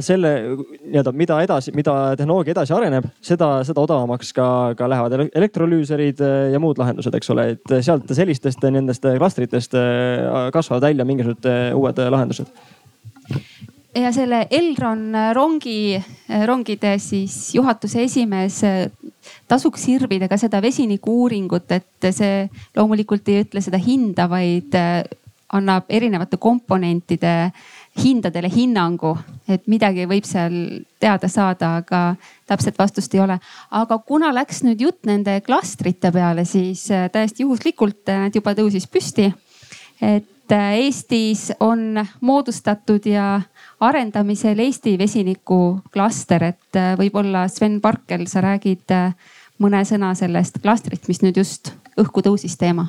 selle nii-öelda, mida edasi, mida tehnoloogia edasi areneb, seda, seda odavamaks ka, ka lähevad elektrolüüserid äh, ja muud lahendused, eks ole, et sealt sellistest nendest klastritest äh, kasvavad välja mingisugused äh, uued lahendused ja selle Elron rongi, rongide siis juhatuse esimees tasuks sirvida ka seda vesinikuuuringut, et see loomulikult ei ütle seda hinda, vaid annab erinevate komponentide hindadele hinnangu, et midagi võib seal teada saada, aga täpset vastust ei ole. aga kuna läks nüüd jutt nende klastrite peale, siis äh, täiesti juhuslikult äh, need juba tõusis püsti. et äh, Eestis on moodustatud ja arendamisel Eesti vesinikuklaster, et võib-olla Sven Parkel, sa räägid mõne sõna sellest klastrit, mis nüüd just õhku tõusis teema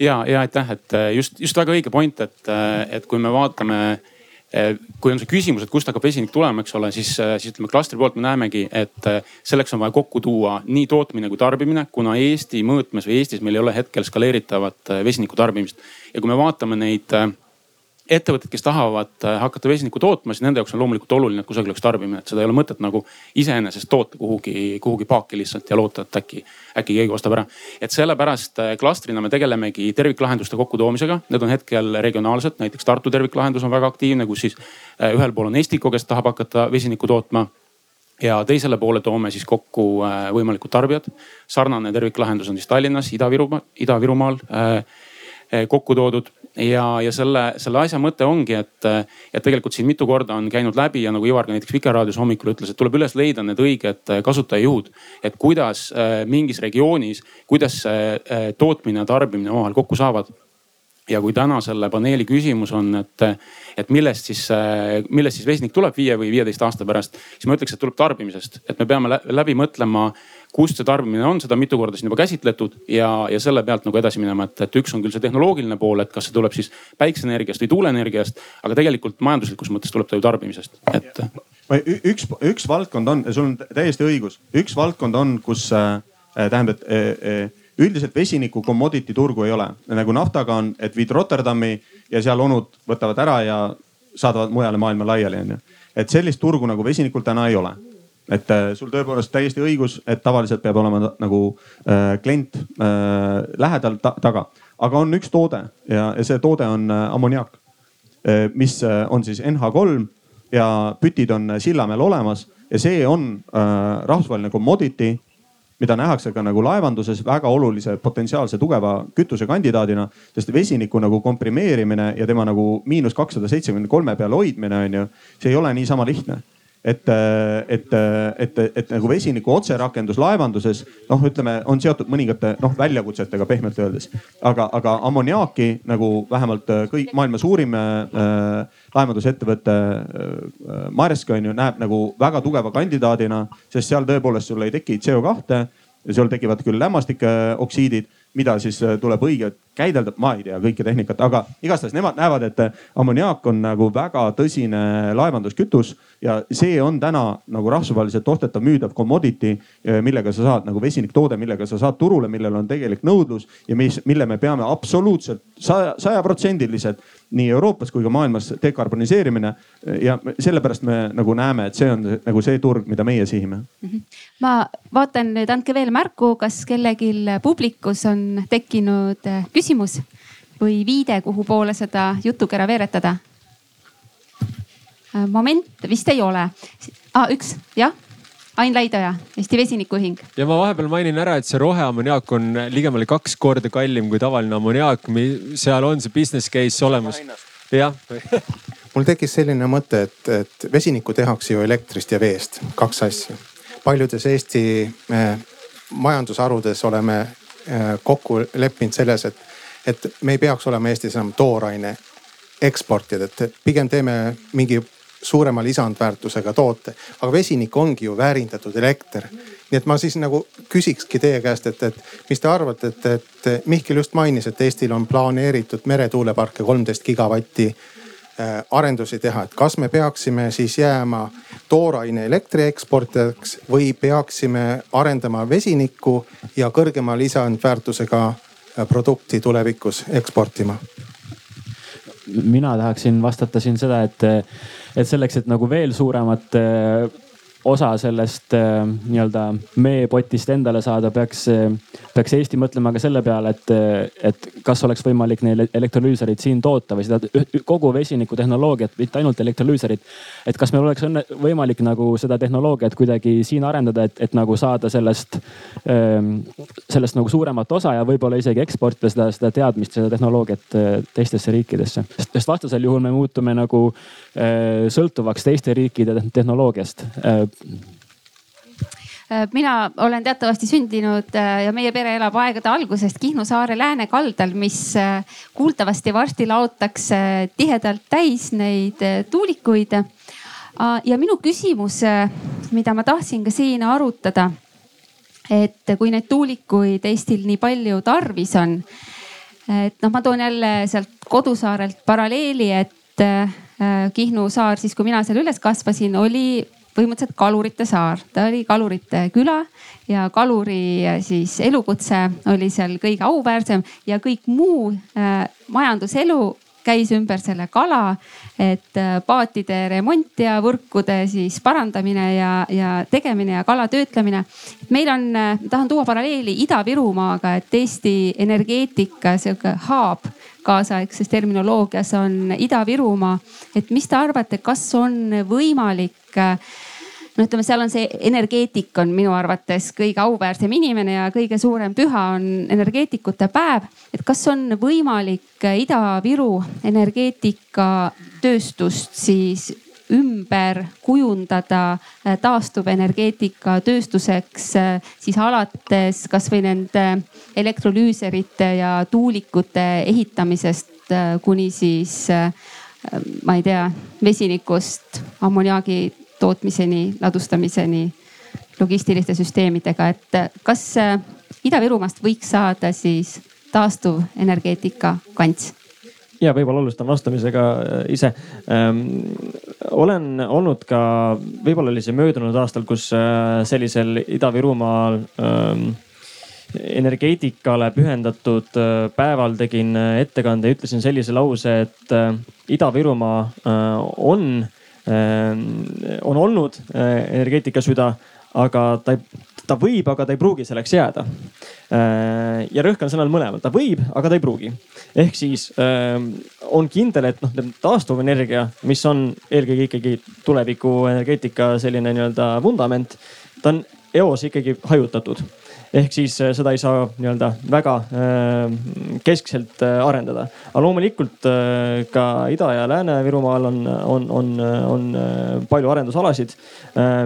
ja, ja aitäh, et äh, just, just väga õige point, et, äh, et kui me vaatame äh, kui on see küsimus, et kust hakkab vesinik tulema, eks ole, siis, siis ütleme klastri poolt me näemegi, et selleks on vaja kokku tuua nii tootmine kui tarbimine, kuna Eesti mõõtmes või Eestis meil ei ole hetkel skaleeritavat vesiniku tarbimist. ja kui me vaatame neid ettevõtted, kes tahavad äh, hakata vesinikku tootma, siis nende jaoks on loomulikult oluline, et kusagil oleks tarbimine, et seda ei ole mõtet nagu iseenesest toota kuhugi, kuhugi paaki lihtsalt ja loota, et äkki, äkki keegi ostab ära. et sellepärast äh, klastrina me tegelemegi terviklahenduste kokkutoomisega, need on hetkel regionaalsed, näiteks Tartu terviklahendus on väga aktiivne, kus siis äh, ühel pool on Estiko, kes tahab hakata vesinikku tootma ja teisele poole toome siis kokku võimalikud tarbijad. sarnane terviklahendus on siis Tallinnas, Ida-Virumaal, Ida-Virumaal kokku toodud ja, ja selle, selle asja mõte ongi, et, et tegelikult siin mitu korda on käinud läbi ja nagu Ivar ka näiteks Vikerraadios hommikul ütles, et tuleb üles leida need õiged kasutajajuhud. et kuidas äh, mingis regioonis, kuidas äh, tootmine ja tarbimine omavahel kokku saavad ja kui täna selle paneeli küsimus on, et, et millest siis, äh, millest siis vesinik tuleb viie või viieteist aasta pärast, siis ma ütleks, et tuleb tarbimisest, et me peame läbi mõtlema kust see tarbimine on, seda mitu korda siin juba käsitletud ja, ja selle pealt nagu edasi minema, et, et üks on küll see tehnoloogiline pool, et kas see tuleb siis päikseenergiast või tuuleenergiast, aga tegelikult majanduslikus mõttes tuleb ta ju tarbimisest, et. üks, üks valdkond on, sul on täiesti õigus, üks valdkond on, kus äh, tähendab, et äh, äh, üldiselt vesiniku commodity turgu ei ole, nagu naftaga on, et viid Rotterdami ja seal onud võtavad ära ja saadavad mujale maailma laiali, onju. et sellist turgu nagu vesinikul täna ei ole et äh, sul tõepoolest täiesti õigus, et tavaliselt peab olema nagu äh, klient äh, lähedal ta, taga, aga on üks toode ja, ja see toode on äh, ammoniaak äh,, mis äh, on siis NH3 ja pütid on Sillamäel olemas ja see on äh, rahvusvaheline commodity, mida nähakse ka nagu laevanduses väga olulise potentsiaalse tugeva kütusekandidaadina, sest vesiniku nagu komprimeerimine ja tema nagu miinus kakssada seitsekümmend kolme peal hoidmine on ju, see ei ole niisama lihtne et, et, et, et nagu vesiniku otserakendus laevanduses noh, ütleme, on seotud mõningate noh väljakutsetega pehmelt öeldes. aga, aga ammoniaaki nagu vähemalt kõik maailma suurim äh, laevandusettevõte äh, Maersk on ju, näeb nagu väga tugeva kandidaadina, sest seal tõepoolest sul ei teki CO2 ja seal tekivad küll lämmastikoksiidid mida siis äh, tuleb õigelt käidelda, ma ei tea kõike tehnikat, aga igastahes nemad näevad, et äh, ammoniaak on nagu väga tõsine laevanduskütus ja see on täna nagu rahvusvaheliselt ostetav, müüdav commodity, äh, millega sa saad nagu vesiniktoode, millega sa saad turule, millel on tegelik nõudlus ja mis, mille me peame absoluutselt saja, sajaprotsendiliselt nii Euroopas kui ka maailmas dekarboniseerimine. ja sellepärast me nagu näeme, et see on nagu see turg, mida meie sihime. -hmm. ma vaatan nüüd, andke veel märku, kas kellelgi publikus on tekkinud eh, küsimus või viide, kuhu poole seda jutukera veeretada? Äh, moment, vist ei ole ah,. üks, jah Ain Laidoja, Eesti Vesinikuühing. ja ma vahepeal mainin ära, et see roheammoniaak on ligemale kaks korda kallim kui tavaline ammoniaak. seal on see business case olemas. jah mul tekkis selline mõte, et, et vesinikku tehakse ju elektrist ja veest, kaks asja. paljudes Eesti eh, majandusharudes oleme eh, kokku leppinud selles, et, et me ei peaks olema Eestis enam tooraine eksportijad, et pigem teeme mingi suurema lisandväärtusega toote. aga vesinik ongi ju väärindatud elekter. nii et ma siis nagu küsikski teie käest, et, et mis te arvate, et, et Mihkel just mainis, et Eestil on planeeritud meretuuleparke kolmteist gigavatti äh, arendusi teha, et kas me peaksime siis jääma tooraine elektri eksportijaks või peaksime arendama vesinikku ja kõrgema lisandväärtusega äh, produkti tulevikus eksportima? mina tahaksin vastata siin seda, et, et selleks, et nagu veel suuremat osa sellest äh, nii-öelda meepotist endale saada, peaks, peaks Eesti mõtlema ka selle peale, et, et kas oleks võimalik neil elektrolüüserit siin toota või seda kogu vesinikutehnoloogiat, mitte ainult elektrolüüserit. et kas meil oleks õnne, võimalik nagu seda tehnoloogiat kuidagi siin arendada, et, et nagu saada sellest, ähm, sellest nagu suuremat osa ja võib-olla isegi eksportida seda, seda teadmist, seda tehnoloogiat äh, teistesse riikidesse. sest vastasel juhul me muutume nagu äh, sõltuvaks teiste riikide tehnoloogiast Äh, mina olen teatavasti sündinud äh, ja meie pere elab aegade algusest Kihnu saare läänekaldal, mis äh, kuuldavasti varsti laotakse tihedalt täis neid tuulikuid. ja minu küsimus, mida ma tahtsin ka siin arutada, et kui neid tuulikuid Eestil nii palju tarvis on, et noh, ma toon jälle sealt kodusaarelt paralleeli, et Kihnu saar siis, kui mina seal üles kasvasin, oli põhimõtteliselt kalurite saar, ta oli kalurite küla ja kaluri siis elukutse oli seal kõige auväärsem ja kõik muu äh, majanduselu käis ümber selle kala, et äh, paatide remont ja võrkude siis parandamine ja, ja tegemine ja kala töötlemine. meil on, tahan tuua paralleeli Ida-Virumaaga, et Eesti energeetika sihuke hub kaasaegses terminoloogias on Ida-Virumaa. et mis te arvate, kas on võimalik no ütleme, seal on see energeetik on minu arvates kõige auväärsem inimene ja kõige suurem püha on energeetikute päev. et kas on võimalik Ida-Viru energeetikatööstust siis ümber kujundada taastuvenergeetika tööstuseks siis alates kasvõi nende elektrolüüserite ja tuulikute ehitamisest kuni siis ma ei tea, vesinikust ammoniaagi tootmiseni, ladustamiseni, logistiliste süsteemidega, et kas äh, Ida-Virumaast võiks saada siis taastuvenergeetika kants? ja võib-olla alustan vastamisega äh, ise ähm,. olen olnud ka, võib-olla oli see möödunud aastal, kus äh, sellisel Ida-Virumaal ähm, energeetikale pühendatud päeval tegin ettekande ütlesin sellise lause, et Ida-Virumaa on on olnud eh, energeetika süda, aga ta ei, ta võib, aga ta ei pruugi selleks jääda. Ehm, ja rõhk on sõnal mõlemal, ta võib, aga ta ei pruugi. ehk siis ehm, on kindel, et noh, taastuvenergia, mis on eelkõige ikkagi tuleviku energeetika selline nii-öelda vundament, ta on eos ikkagi hajutatud ehk siis äh, seda ei saa nii-öelda väga äh, keskselt äh, arendada. aga loomulikult ka Ida- ja Lääne-Virumaal on, on, on, on palju arendusalasid.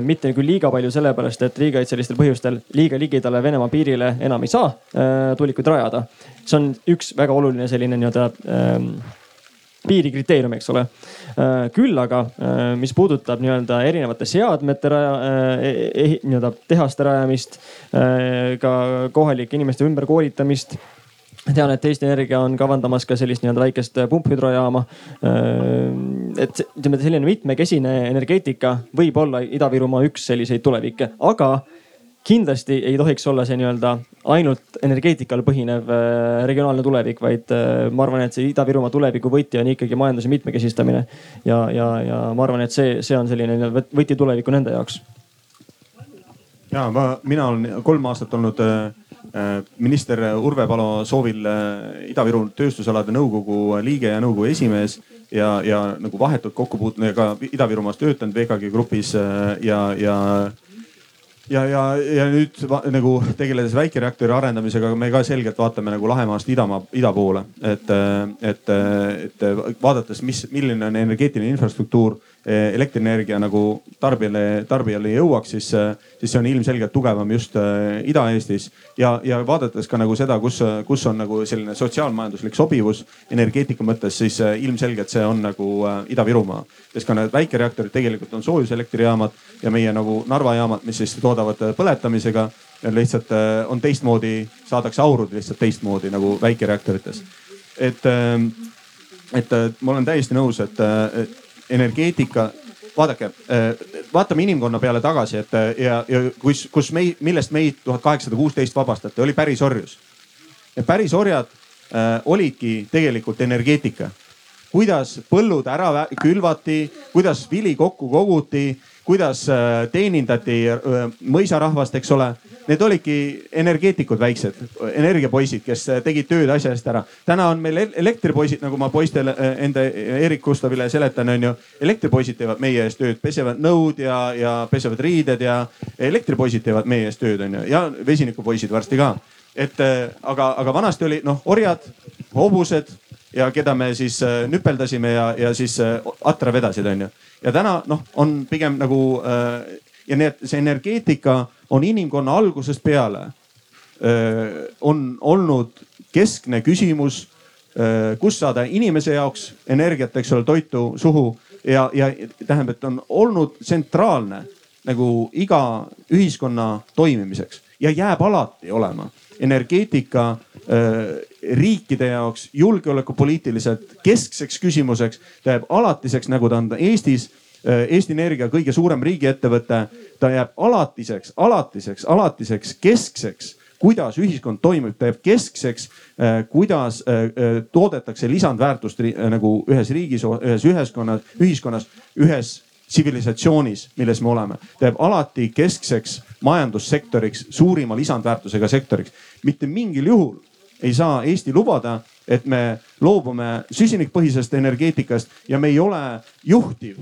mitte küll liiga palju, sellepärast et riigikaitselistel põhjustel liiga ligidale Venemaa piirile enam ei saa tuulikuid rajada. see on üks väga oluline selline nii-öelda ähm, piirikriteerium, eks ole. Äh, küll aga, äh, mis puudutab nii-öelda erinevate seadmete raja eh,, nii-öelda tehaste rajamist, ka kohalike inimeste ümberkoolitamist tean, et Eesti Energia on kavandamas ka sellist nii-öelda väikest pumphüdrojaama. et ütleme, selline mitmekesine energeetika võib olla Ida-Virumaa üks selliseid tulevikke, aga kindlasti ei tohiks olla see nii-öelda ainult energeetikal põhinev äh, regionaalne tulevik, vaid äh, ma arvan, et see Ida-Virumaa tuleviku võti on ikkagi majanduse mitmekesistamine. ja, ja, ja ma arvan, et see, see on selline võti tulevikku nende jaoks. ja ma, mina olen kolm aastat olnud äh, minister Urve Palo soovil Ida-Viru tööstusalade nõukogu liige ja nõukogu esimees ja, ja nagu vahetult kokku puutunud ja ka Ida-Virumaas töötanud VKG grupis ja, ja ja, ja, ja nüüd nagu tegeledes väikereaktori arendamisega, me ka selgelt vaatame nagu Lahemaast idamaa, ida poole, et, et, et vaadates, mis, milline on energeetiline infrastruktuur elektrienergia nagu tarbijale, tarbijale jõuaks, siis, siis see on ilmselgelt tugevam just eh, Ida-Eestis. ja, ja vaadates ka nagu seda, kus, kus on nagu selline sotsiaalmajanduslik sobivus energeetika mõttes, siis eh, ilmselgelt see on nagu Ida-Virumaa. sest ka need väikereaktorid tegelikult on soojuselektrijaamad ja meie nagu Narva jaamad, mis siis toodavad põletamisega lihtsalt on teistmoodi, saadakse aurud lihtsalt teistmoodi nagu väikereaktorites. et, et ma olen täiesti nõus, et energeetika, vaadake, äh, vaatame inimkonna peale tagasi, et äh, ja, ja kus, kus meid, millest meid tuhat kaheksasada kuusteist vabastati, oli pärisorjus. ja pärisorjad äh, olidki tegelikult energeetika. kuidas põllud ära külvati, kuidas vili kokku koguti, kuidas äh, teenindati mõisarahvast, eks ole need olidki energeetikud väiksed, energiapoisid, kes tegid tööd asja eest ära. täna on meil elektripoisid, nagu ma poistele, enda Erik Gustavile seletan, onju. elektripoisid teevad meie eest tööd, pesevad nõud ja, ja pesevad riided ja elektripoisid teevad meie eest tööd, onju ja vesinikupoisid varsti ka. et aga, aga vanasti oli noh orjad, hobused ja keda me siis äh, nüpeldasime ja, ja siis äh, atra vedasid, onju. ja täna noh, on pigem nagu äh, ja need, see energeetika on inimkonna algusest peale on olnud keskne küsimus, kus saada inimese jaoks energiat, eks ole, toitu suhu ja, ja tähendab, et on olnud tsentraalne nagu iga ühiskonna toimimiseks ja jääb alati olema. energeetika riikide jaoks julgeolekupoliitiliselt keskseks küsimuseks, ta jääb alatiseks, nagu ta on Eestis Eesti Energia kõige suurem riigiettevõte, ta jääb alatiseks, alatiseks, alatiseks, keskseks kuidas ühiskond toimib, ta jääb keskseks, äh, kuidas äh, toodetakse lisandväärtust nagu ühes riigis, ühes ühiskonnas, ühiskonnas, ühes tsivilisatsioonis, milles me oleme. ta jääb alati keskseks majandussektoriks, suurima lisandväärtusega sektoriks. mitte mingil juhul ei saa Eesti lubada, et me loobume süsinikpõhisest energeetikast ja me ei ole juhtiv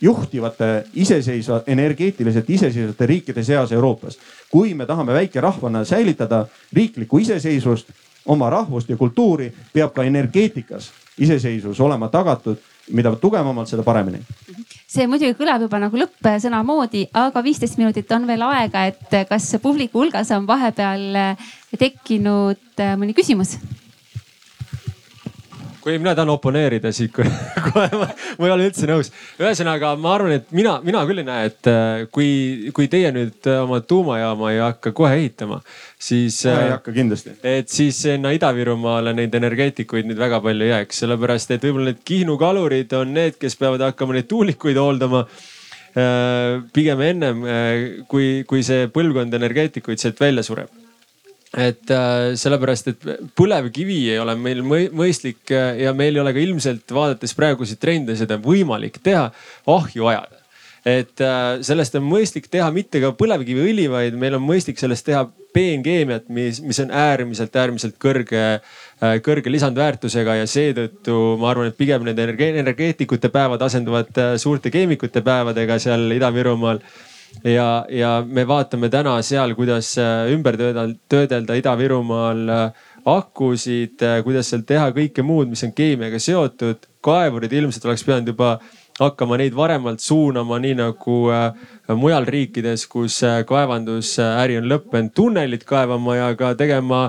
juhtivate iseseisva, energeetiliselt iseseisvate riikide seas Euroopas. kui me tahame väikerahvana säilitada riiklikku iseseisvust, oma rahvust ja kultuuri, peab ka energeetikas iseseisvus olema tagatud. mida tugevamalt, seda paremini see muidugi kõlab juba nagu lõppsõna moodi, aga viisteist minutit on veel aega, et kas publiku hulgas on vahepeal tekkinud mõni küsimus? Kui mina tahan oponeerida siit, kui kohe ma, ma ei ole üldse nõus. ühesõnaga, ma arvan, et mina, mina küll ei näe, et äh, kui, kui teie nüüd äh, oma tuumajaama ei hakka kohe ehitama, siis. ei äh, hakka kindlasti. et siis sinna Ida-Virumaale neid energeetikuid nüüd väga palju ei jääks, sellepärast et võib-olla need Kihnu kalurid on need, kes peavad hakkama neid tuulikuid hooldama pigem ennem, kui, kui see põlvkond energeetikuid sealt välja sureb et äh, sellepärast, et põlevkivi ei ole meil mõistlik äh, ja meil ei ole ka ilmselt vaadates praeguseid trende seda võimalik teha, ahju ajada. et äh, sellest on mõistlik teha mitte ka põlevkiviõli, vaid meil on mõistlik sellest teha peenkeemiat, mis, mis on äärmiselt, äärmiselt kõrge, kõrge lisandväärtusega ja seetõttu ma arvan, et pigem need energeetikute päevad asenduvad suurte keemikute päevadega seal Ida-Virumaal ja, ja me vaatame täna seal, kuidas äh, ümber töödelda, töödelda Ida-Virumaal äh, akusid, äh, kuidas seal teha kõike muud, mis on keemiaga seotud. kaevurid ilmselt oleks pidanud juba hakkama neid varemalt suunama, nii nagu mujal riikides, kus kaevandusäri on lõppenud, tunnelit kaevama ja ka tegema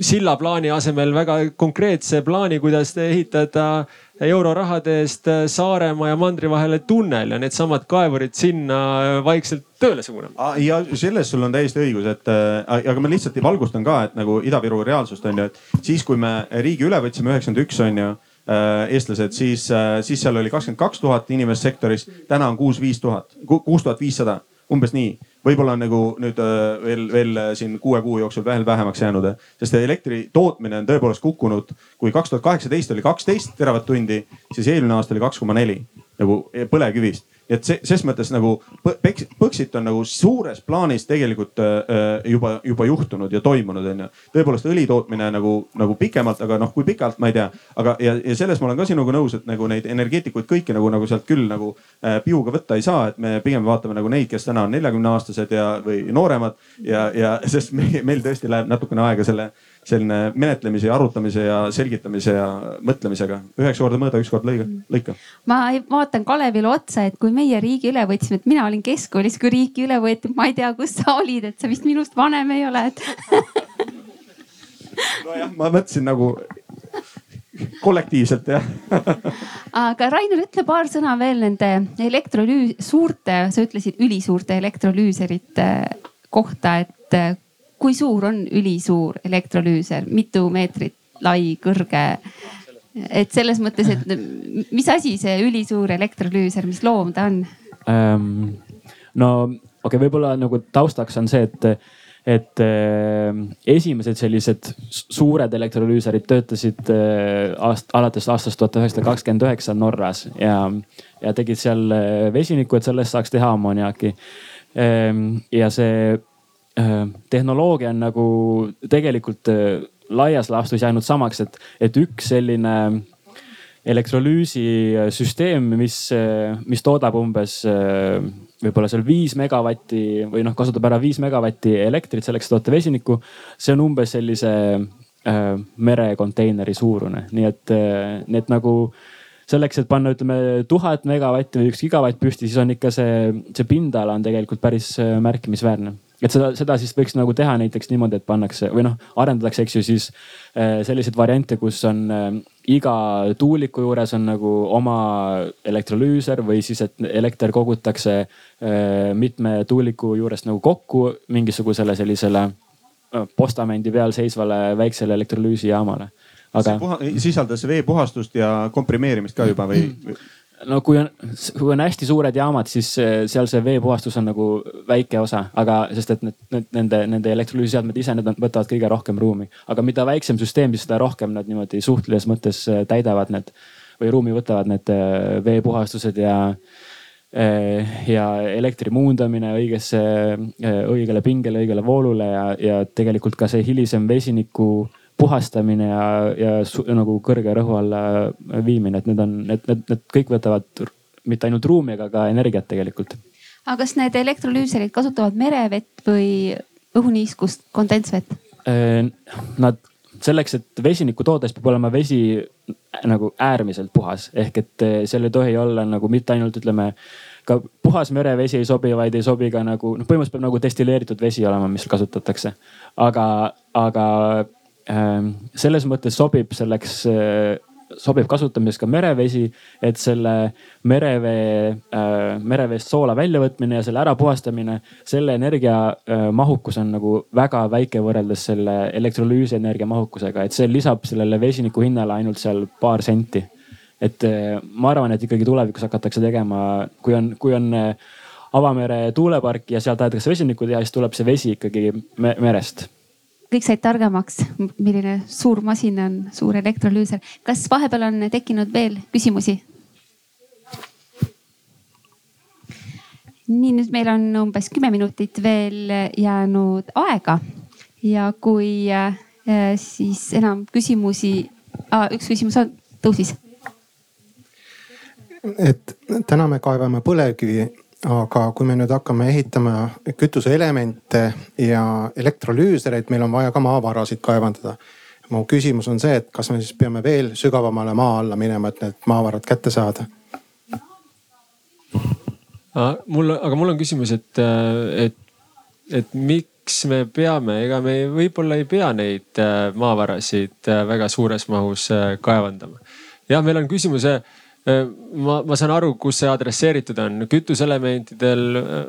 sillaplaani asemel väga konkreetse plaani, kuidas ehitada eurorahade eest äh, Saaremaa ja mandri vahele tunnel ja needsamad kaevurid sinna äh, vaikselt tööle suunama. ja selles sul on täiesti õigus, et äh, aga ma lihtsalt valgustan ka, et nagu Ida-Viru reaalsust on ju, et siis kui me riigi üle võtsime üheksakümmend üks on ju eestlased, siis, siis seal oli kakskümmend kaks tuhat inimest sektoris, täna on kuus, viis tuhat, kuus tuhat viissada, umbes nii võib-olla on nagu nüüd äh, veel, veel äh, siin kuue kuu jooksul veel vähemaks jäänud, sest elektri tootmine on tõepoolest kukkunud. kui kaks tuhat kaheksateist oli kaksteist teravatt-tundi, siis eelmine aasta oli kaks koma neli nagu põlevkivist et see ses mõttes nagu Põxit on nagu suures plaanis tegelikult äh, juba, juba juhtunud ja toimunud on ju. tõepoolest õli tootmine nagu, nagu pikemalt, aga noh, kui pikalt, ma ei tea. aga, ja, ja selles ma olen ka sinuga nõus, et nagu neid energeetikuid kõiki nagu, nagu sealt küll nagu äh, piuga võtta ei saa, et me pigem vaatame nagu neid, kes täna on neljakümne aastased ja, või nooremad ja, ja sest meil, meil tõesti läheb natukene aega selle selline menetlemise ja arutamise ja selgitamise ja mõtlemisega. üheksa korda mõõda, üks kord lõiga, lõika. ma vaatan Kalevile otsa, et kui meie riigi üle võtsime, et mina olin keskkoolis, kui riiki üle võeti, ma ei tea, kus sa olid, et sa vist minust vanem ei ole, et nojah, ma mõtlesin nagu kollektiivselt jah aga Rainer, ütle paar sõna veel nende elektrolüü-, suurte, sa ütlesid ülisuurte elektrolüüserite kohta, et kui suur on ülisuur elektrolüüser, mitu meetrit lai, kõrge? et selles mõttes, et mis asi see ülisuur elektrolüüser, mis loom ta on ähm,? no okei okay,, võib-olla nagu taustaks on see, et, et äh, esimesed sellised suured elektrolüüserid töötasid äh, aast, alates aastast tuhat üheksasada kakskümmend üheksa Norras ja, ja tegid seal äh, vesinikku, et sellest saaks teha ammoniaaki ähm,. ja see tehnoloogia on nagu tegelikult äh, laias laastus jäänud samaks, et, et üks selline elektrolüüsisüsteem, mis, äh, mis toodab umbes võib-olla seal viis megavatti või noh, kasutab ära viis megavatti elektrit selleks, et toota vesinikku. see on umbes sellise äh, merekonteineri suurune, nii et, nii et nagu selleks, et panna, ütleme tuhat megavatti või üks gigavatt püsti, siis on ikka see, see pindala on tegelikult päris märkimisväärne et seda, seda siis võiks nagu teha näiteks niimoodi, et pannakse või noh, arendatakse, eks ju, siis äh, selliseid variante, kus on äh, iga tuuliku juures on nagu oma elektrolüüser või siis, et elekter kogutakse äh, mitme tuuliku juurest nagu kokku mingisugusele sellisele postamendi peal seisvale väiksele elektrolüüsijaamale. aga. sisaldas veepuhastust ja komprimeerimist ka juba või? No kui on, kui on hästi suured jaamad, siis eh, seal see veepuhastus on nagu väike osa, aga sest et need, need nende, nende elektrolüüsiseadmed ise, need on, võtavad kõige rohkem ruumi. aga mida väiksem süsteem, siis seda rohkem nad niimoodi suhtelises mõttes eh, täidavad need või ruumi võtavad need eh, veepuhastused ja ja elektri muundamine õigesse, õigele pingele, õigele voolule ja, ja tegelikult ka see hilisem vesiniku puhastamine ja, ja su, nagu kõrge rõhu alla viimine, et need on, need, need, need kõik võtavad mitte ainult ruumi, aga ka energiat tegelikult. aga kas need elektrolüüserid kasutavad merevett või õhuniiskust, kondensvett? Äh, nad selleks, et vesinikku toota, siis peab olema vesi nagu äärmiselt puhas, ehk et äh, seal ei tohi olla nagu mitte ainult ütleme ka puhas merevesi ei sobi, vaid ei sobi ka nagu noh, põhimõtteliselt peab nagu destilleeritud vesi olema, mis kasutatakse. aga, aga selles mõttes sobib selleks, eh, sobib kasutamiseks ka merevesi, et selle merevee, eh, mereveest soola väljavõtmine ja selle ärapuhastamine, selle energia eh, mahukus on nagu väga väike võrreldes selle elektrolüüsienergia mahukusega, et see lisab sellele vesiniku hinnale ainult seal paar senti. et ma arvan, et ikkagi tulevikus hakatakse tegema, kui on, kui on avamere tuulepark ja seal tahetakse vesinikku teha, siis tuleb see vesi ikkagi merest kõik said targemaks, milline suur masin on suur elektrolüüser. kas vahepeal on tekkinud veel küsimusi? nii, nüüd meil on umbes kümme minutit veel jäänud aega ja kui äh, siis enam küsimusi ah,, üks küsimus on, tõusis. et täna me kaevame põlevkivi aga kui me nüüd hakkame ehitama kütuseelemente ja elektrolüüsereid, meil on vaja ka maavarasid kaevandada. mu küsimus on see, et kas me siis peame veel sügavamale maa alla minema, et need maavarad kätte saada? mul, aga mul on küsimus, et, et, et miks me peame, ega me võib-olla ei pea neid maavarasid väga suures mahus äh, kaevandama. jah, meil on küsimus Äh, ma, ma saan aru, kus see adresseeritud on, kütuselementidel, äh,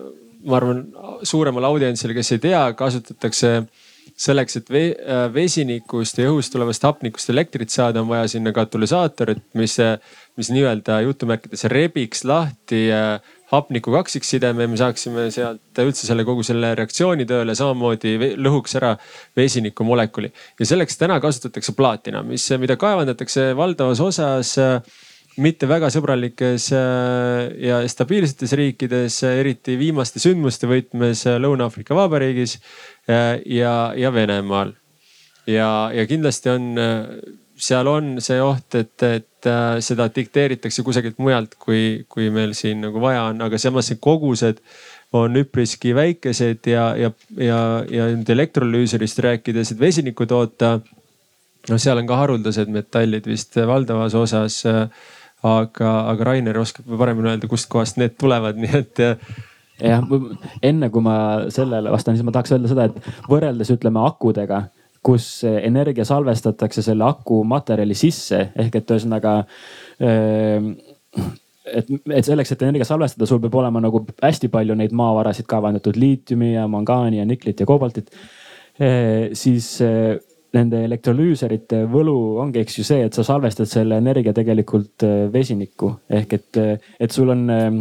ma arvan, suuremal audientsil, kes ei tea, kasutatakse selleks, et äh, vesinikust ja õhust tulevast hapnikust elektrit saada, on vaja sinna katalüsaatorit, mis, mis nii-öelda jutumärkides rebiks lahti hapniku kaksiksideme, me saaksime sealt üldse selle kogu selle reaktsiooni tööle, samamoodi lõhuks ära vesiniku molekuli. ja selleks täna kasutatakse plaatina, mis, mida kaevandatakse valdavas osas mitte väga sõbralikes ja stabiilsetes riikides, eriti viimaste sündmuste võtmes Lõuna-Aafrika Vabariigis ja, ja Venemaal. ja, ja kindlasti on, seal on see oht, et, et seda dikteeritakse kusagilt mujalt, kui, kui meil siin nagu vaja on, aga samas need kogused on üpriski väikesed ja, ja, ja, ja nüüd elektrolüüserist rääkides, et vesinikku toota noh, seal on ka haruldased metallid vist valdavas osas. Aga, aga Rainer oskab paremini öelda, kustkohast need tulevad, nii et jah, enne kui ma sellele vastan, siis ma tahaks öelda seda, et võrreldes ütleme akudega, kus energia salvestatakse selle aku materjali sisse ehk et ühesõnaga et, et selleks, et energia salvestada, sul peab olema nagu hästi palju neid maavarasid kaevandatud liitiumi ja mangaani ja niklit ja koobaltit. siis nende elektrolüüserite võlu ongi, eks ju see, et sa salvestad selle energia tegelikult äh, vesinikku. Ehk et, äh, et sul on Äh,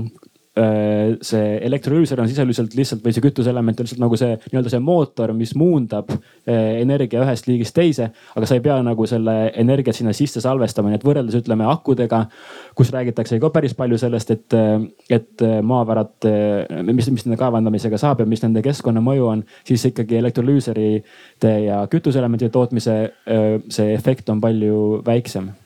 see elektrolüüser on sisuliselt lihtsalt või see kütuseelement on lihtsalt nagu see nii-öelda see mootor, mis muundab äh, energia ühest liigist teise. aga sa ei pea nagu selle energiat sinna sisse salvestama, nii et võrreldes ütleme akudega, kus räägitakse ka päris palju sellest, et, äh, et maavarad, mis, mis nende kaevandamisega saab ja mis nende keskkonnamõju on, siis ikkagi elektrolüüserite ja kütuseelementide tootmise see efekt on palju väiksem Äh,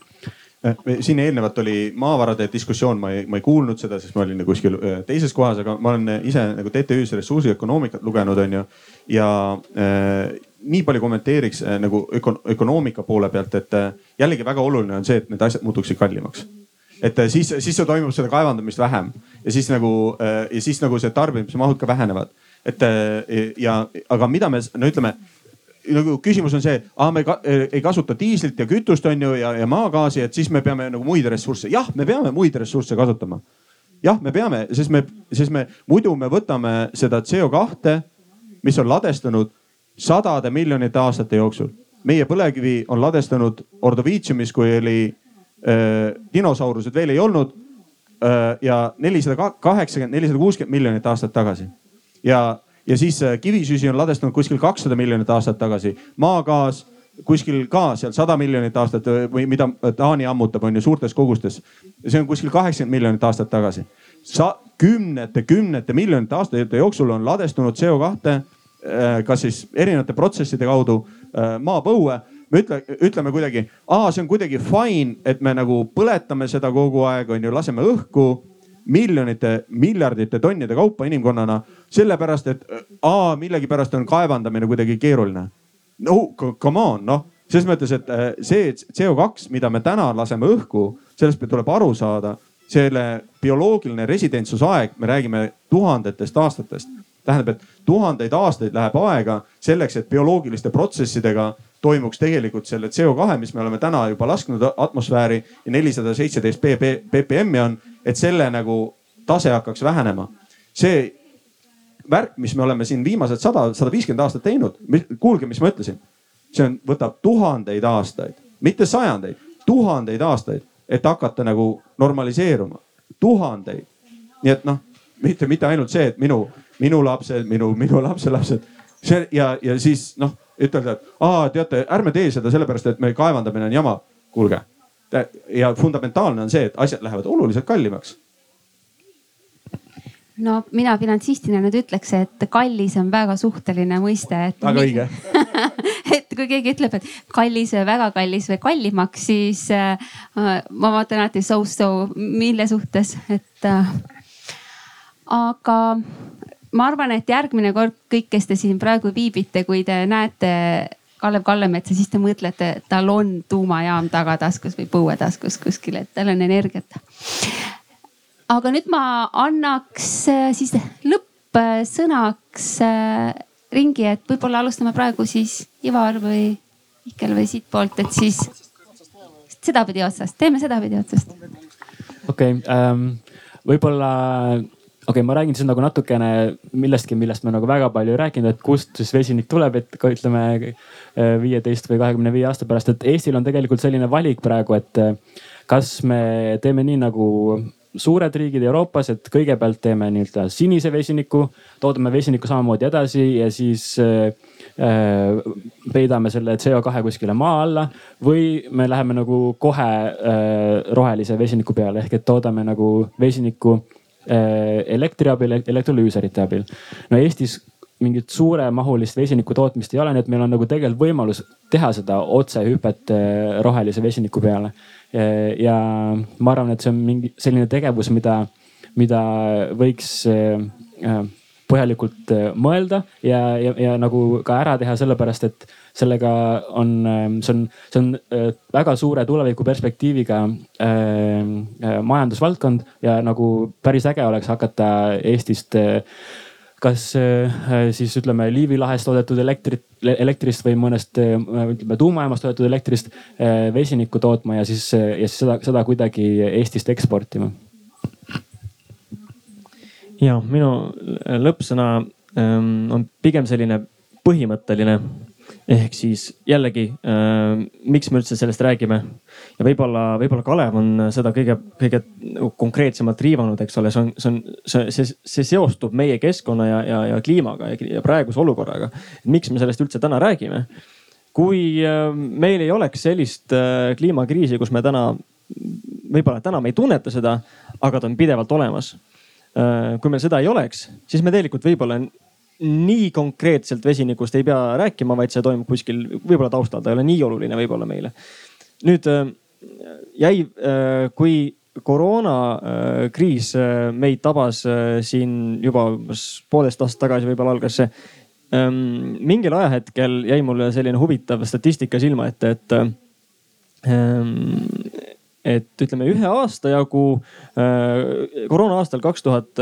siin eelnevalt oli maavarade diskussioon, ma ei, ma ei kuulnud seda, sest ma olin nagu kuskil äh, teises kohas, aga ma olen äh, ise nagu TTÜ-s ressursiökonoomikat lugenud, onju. ja äh, nii palju kommenteeriks äh, nagu öko, ökonoomika poole pealt, et äh, jällegi väga oluline on see, et need asjad muutuksid kallimaks. et äh, siis, siis toimub seda kaevandamist vähem ja siis nagu äh, ja siis nagu see tarbimismahud ka vähenevad. et äh, ja, aga mida me, no ütleme nagu küsimus on see, me ka, ei kasuta diislit ja kütust, on ju, ja, ja maagaasi, et siis me peame nagu muid ressursse. jah, me peame muid ressursse kasutama. jah, me peame, sest me, sest me muidu me võtame seda CO2, mis on ladestunud sadade miljonite aastate jooksul. meie põlevkivi on ladestanud Ordoviitsiumis, kui oli äh, dinosaurused veel ei olnud äh, ja nelisada kaheksakümmend, nelisada kuuskümmend miljonit aastat tagasi. ja ja siis äh, kivisüsi on ladestunud kuskil kakssada miljonit aastat tagasi, maagaas kuskil ka seal sada miljonit aastat või mida Taani ammutab, on ju suurtes kogustes. see on kuskil kaheksakümmend miljonit aastat tagasi. Sa kümnete, kümnete miljonite aastate jooksul on ladestunud CO2 äh, kas siis erinevate protsesside kaudu äh, maapõue me ütle, ütleme kuidagi, see on kuidagi fine, et me nagu põletame seda kogu aeg, on ju, laseme õhku miljonite, miljardite tonnide kaupa inimkonnana. sellepärast, et A millegipärast on kaevandamine kuidagi keeruline. no come on, noh selles mõttes, et äh, see CO2, mida me täna laseme õhku, sellest tuleb aru saada. selle bioloogiline residentsusaeg, me räägime tuhandetest aastatest. Tähendab, et tuhandeid aastaid läheb aega selleks, et bioloogiliste protsessidega toimuks tegelikult selle CO2, mis me oleme täna juba lasknud atmosfääri ja nelisada seitseteist ppm-i on et selle nagu tase hakkaks vähenema. see värk, mis me oleme siin viimased sada, sada viiskümmend aastat teinud, kuulge, mis ma ütlesin. see on, võtab tuhandeid aastaid, mitte sajandeid, tuhandeid aastaid, et hakata nagu normaliseeruma. tuhandeid. nii et noh, mitte, mitte ainult see, et minu, minu lapsed, minu, minu lapselapsed. see ja, ja siis noh, ütelda, et aa, teate, ärme tee seda sellepärast, et me kaevandamine on jama. kuulge ja fundamentaalne on see, et asjad lähevad oluliselt kallimaks no mina finantsistina nüüd ütleks, et kallis on väga suhteline mõiste, väga õige et kui keegi ütleb, et kallis või väga kallis või kallimaks, siis äh, ma vaatan alati so-so, mille suhtes, et äh,. aga ma arvan, et järgmine kord kõik, kes te siin praegu viibite, kui te näete Kalev Kallemetsa, siis te mõtlete, et tal on tuumajaam tagataskus või põuetaskus kuskil, et tal on energiat. aga nüüd ma annaks äh, siis lõppsõnaks äh, ringi, et võib-olla alustame praegu siis Ivar või Mihkel või siitpoolt, et siis sedapidi otsast, teeme sedapidi otsast. okei okay, ähm,, võib-olla okay,, ma räägin siis nagu natukene millestki, millest me nagu väga palju ei rääkinud, et kust siis vesinik tuleb, et ka ütleme äh, viieteist või kahekümne viie aasta pärast, et Eestil on tegelikult selline valik praegu, et äh, kas me teeme nii nagu suured riigid Euroopas, et kõigepealt teeme nii-öelda sinise vesiniku, toodame vesinikku samamoodi edasi ja siis äh, äh peidame selle CO2 kuskile maa alla või me läheme nagu kohe äh, rohelise vesiniku peale ehk et toodame nagu vesinikku elektri abil, elektrolüüserite abil. no Eestis mingit suuremahulist vesiniku tootmist ei ole, nii et meil on nagu tegelikult võimalus teha seda otsehüpet äh, rohelise vesiniku peale. ja ma arvan, et see on mingi selline tegevus, mida, mida võiks äh, põhjalikult äh, mõelda ja, ja, ja nagu ka ära teha, sellepärast et sellega on, see on, see on väga suure tulevikuperspektiiviga äh, majandusvaldkond ja nagu päris äge oleks hakata Eestist äh, kas äh, siis ütleme Liivi lahes toodetud elektrit, elektrist või mõnest äh, ütleme tuumajaamast toodetud elektrist äh, vesinikku tootma ja siis, ja siis seda, seda kuidagi Eestist eksportima. ja minu lõppsõna ähm, on pigem selline põhimõtteline ehk siis jällegi äh,, miks me üldse sellest räägime ja võib-olla, võib-olla Kalev on seda kõige, kõige konkreetsemalt riivanud, eks ole, see on, see on, see, see, see seostub meie keskkonna ja, ja, ja kliimaga ja, ja praeguse olukorraga. miks me sellest üldse täna räägime? kui äh, meil ei oleks sellist äh, kliimakriisi, kus me täna, võib-olla täna me ei tunneta seda, aga ta on pidevalt olemas. Äh, kui meil seda ei oleks, siis me tegelikult võib-olla nii konkreetselt vesinikust ei pea rääkima, vaid see toimub kuskil võib-olla taustal, ta ei ole nii oluline võib-olla meile. nüüd äh, jäi, äh, kui koroonakriis äh, meid tabas siin juba poolteist aastat tagasi, võib-olla algas see. Ähm, mingil ajahetkel jäi mulle selline huvitav statistika silma ette, et ähm, et ütleme ühe aasta jagu äh, koroona aastal kaks tuhat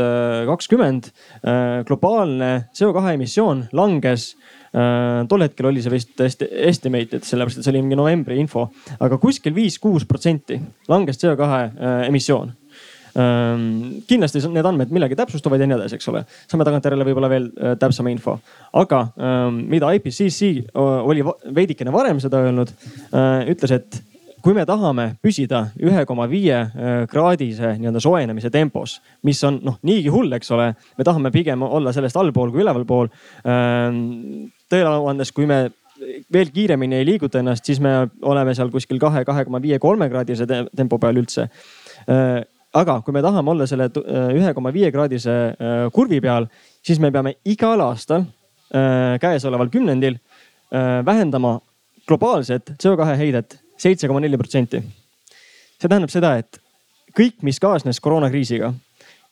kakskümmend äh, globaalne CO2 emissioon langes äh,. tol hetkel oli see vist estimated, sellepärast et see oli mingi novembri info, aga kuskil viis-kuus protsenti langes CO2 äh, emissioon ähm, kindlasti need andmed millegi täpsustuvad ja nii edasi, eks ole. saame tagantjärele võib-olla veel äh, täpsema info. aga ähm, mida IPCC oli veidikene varem seda öelnud, äh, ütles, et kui me tahame püsida ühe koma viie äh, kraadise nii-öelda soojenemise tempos, mis on noh niigi hull, eks ole, me tahame pigem olla sellest allpool kui ülevalpool. Ähm, tõele andes, kui me veel kiiremini ei liiguta ennast, siis me oleme seal kuskil kahe, kahe koma viie, kolme kraadise tempo peal üldse. Äh, aga kui me tahame olla selle äh, ühe koma viie kraadise kurvi peal, siis me peame igal aastal käesoleval kümnendil vähendama globaalset CO2 heidet seitse koma neli protsenti. see tähendab seda, et kõik, mis kaasnes koroonakriisiga,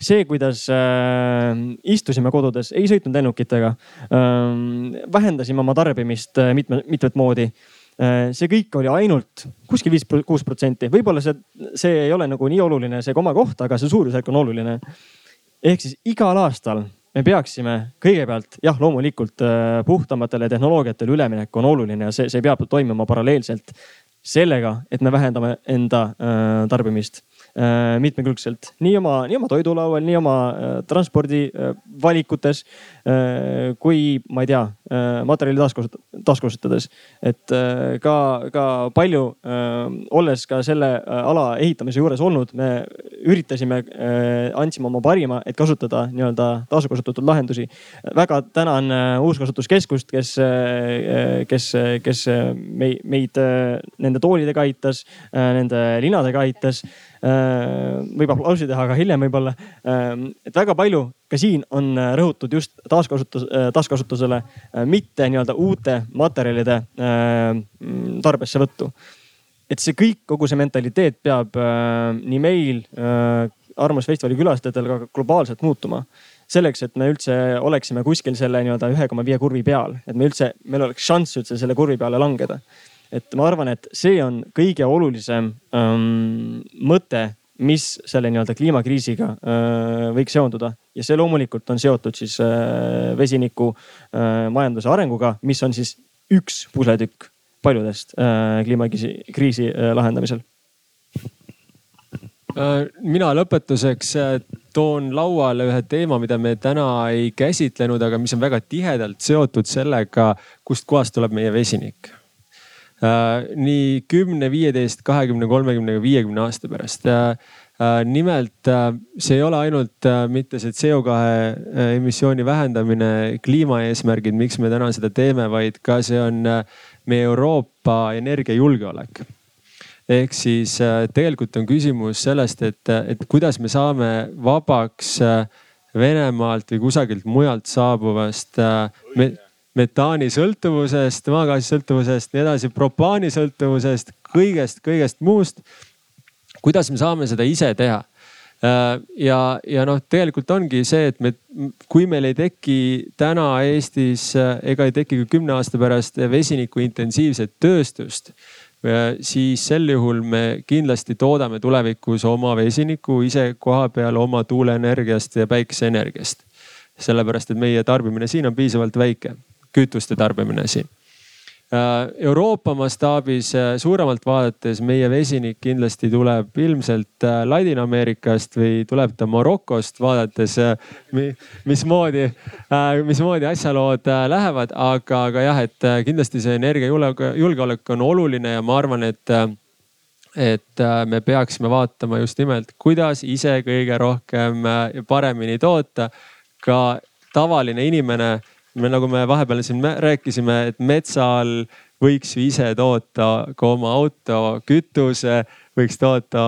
see, kuidas äh, istusime kodudes, ei sõitnud lennukitega äh,, vähendasime oma tarbimist äh, mitme, mitmet moodi äh,. see kõik oli ainult kuskil viis, kuus protsenti, võib-olla see, see ei ole nagu nii oluline, see komakoht, aga see suurusjärk on oluline. ehk siis igal aastal me peaksime kõigepealt jah, loomulikult äh, puhtamatele tehnoloogiatele üleminek on oluline ja see, see peab toimuma paralleelselt sellega, et me vähendame enda äh, tarbimist mitmekülgselt nii oma, nii oma toidulaual, nii oma äh, transpordivalikutes kui ma ei tea, materjali taaskasutat-, taaskasutades. et ka, ka palju olles ka selle ala ehitamise juures olnud, me üritasime, andsime oma parima, et kasutada nii-öelda taaskasutatud lahendusi. väga tänan Uuskasutuskeskust, kes, kes, kes meid, meid nende toolidega aitas, äh, nende linadega aitas. Äh, võib aplausi teha ka hiljem võib-olla. Ähm, et väga palju ka siin on äh, rõhutud just taaskasutus, taaskasutusele, mitte nii-öelda uute materjalide mm, tarbessevõttu. et see kõik, kogu see mentaliteet peab nii meil Arvamusfestivali külastajatel ka globaalselt muutuma selleks, et me üldse oleksime kuskil selle nii-öelda ühe koma viie kurvi peal, et me üldse, meil oleks šanss üldse selle kurvi peale langeda et ma arvan, et see on kõige olulisem ähm, mõte, mis selle nii-öelda kliimakriisiga äh, võiks seonduda. Ja see loomulikult on seotud siis äh, vesiniku äh, majanduse arenguga, mis on siis üks pusletükk paljudest äh, kliimakriisi kriisi, äh, lahendamisel. Äh, mina lõpetuseks äh, toon lauale ühe teema, mida me täna ei käsitlenud, aga mis on väga tihedalt seotud sellega, kustkohast tuleb meie vesinik nii kümne, viieteist, kahekümne, kolmekümne, viiekümne aasta pärast. Äh, nimelt see ei ole ainult mitte see CO2 emissiooni vähendamine, kliimaeesmärgid, miks me täna seda teeme, vaid ka see on meie Euroopa energiajulgeolek ehk siis tegelikult on küsimus sellest, et, et kuidas me saame vabaks Venemaalt või kusagilt mujalt saabuvast me, metaani sõltuvusest, maagaasi sõltuvusest, nii edasi, propaani sõltuvusest, kõigest, kõigest muust. kuidas me saame seda ise teha? Äh, ja, ja noh, tegelikult ongi see, et me, kui meil ei teki täna Eestis äh, ega ei teki ka kümne aasta pärast vesiniku intensiivset tööstust, äh, siis sel juhul me kindlasti toodame tulevikus oma vesinikku ise koha peal oma tuuleenergiast ja päikeseenergiast. sellepärast, et meie tarbimine siin on piisavalt väike kütuste tarbimine siin. Äh, Euroopa mastaabis äh, suuremalt vaadates meie vesinik kindlasti tuleb ilmselt äh, Ladina-Ameerikast või tuleb ta Marokost, vaadates mismoodi, mismoodi asjalood lähevad, aga, aga jah, et kindlasti see energiajulgeolek on oluline ja ma arvan, et et me peaksime vaatama just nimelt, kuidas ise kõige rohkem ja paremini toota. ka tavaline inimene me nagu me vahepeal siin rääkisime, et metsal võiks ju ise toota ka oma auto kütuse, võiks toota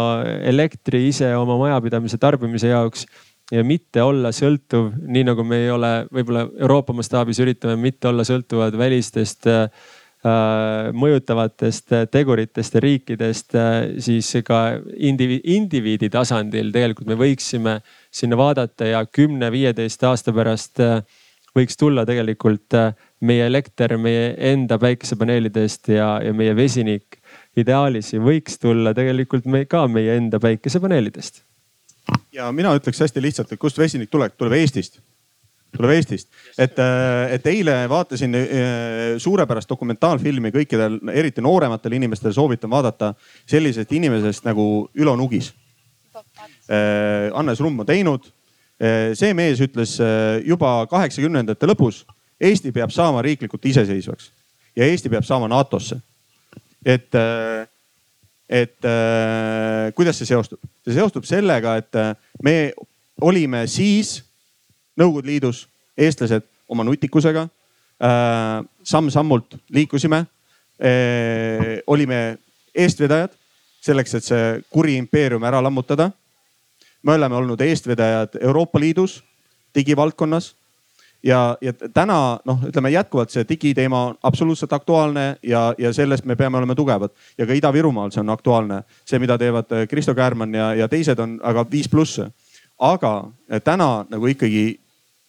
elektri ise oma majapidamise tarbimise jaoks ja mitte olla sõltuv, nii nagu me ei ole võib-olla Euroopa mastaabis üritame mitte olla sõltuvad välistest äh, mõjutavatest teguritest ja riikidest äh,, siis ka indiviidi, indiviidi tasandil tegelikult me võiksime sinna vaadata ja kümne-viieteist aasta pärast äh, võiks tulla tegelikult äh, meie elekter meie enda päikesepaneelidest ja, ja meie vesinik ideaalis võiks tulla tegelikult me, ka meie enda päikesepaneelidest. ja mina ütleks hästi lihtsalt, et kust vesinik tuleb, tuleb Eestist tuleb Eestist, et, äh, et eile vaatasin äh, suurepärast dokumentaalfilmi kõikidel, eriti noorematel inimestel soovitan vaadata sellisest inimesest nagu Ülo Nugis. Hannes Rumm on teinud see mees ütles eh, juba kaheksakümnendate lõpus, Eesti peab saama riiklikult iseseisvaks ja Eesti peab saama NATO-sse. et, eh, et kuidas see seostub? see seostub sellega, et me olime siis Nõukogude Liidus, eestlased oma nutikusega samm-sammult liikusime. olime eestvedajad selleks, et see kuri impeerium ära lammutada me oleme olnud eestvedajad Euroopa Liidus digivaldkonnas ja, ja täna noh, ütleme jätkuvalt see digiteema on absoluutselt aktuaalne ja, ja sellest me peame olema tugevad ja ka Ida-Virumaal see on aktuaalne. see, mida teevad äh, Kristo Käärmann ja, ja teised on aga viis pluss. aga äh, täna nagu ikkagi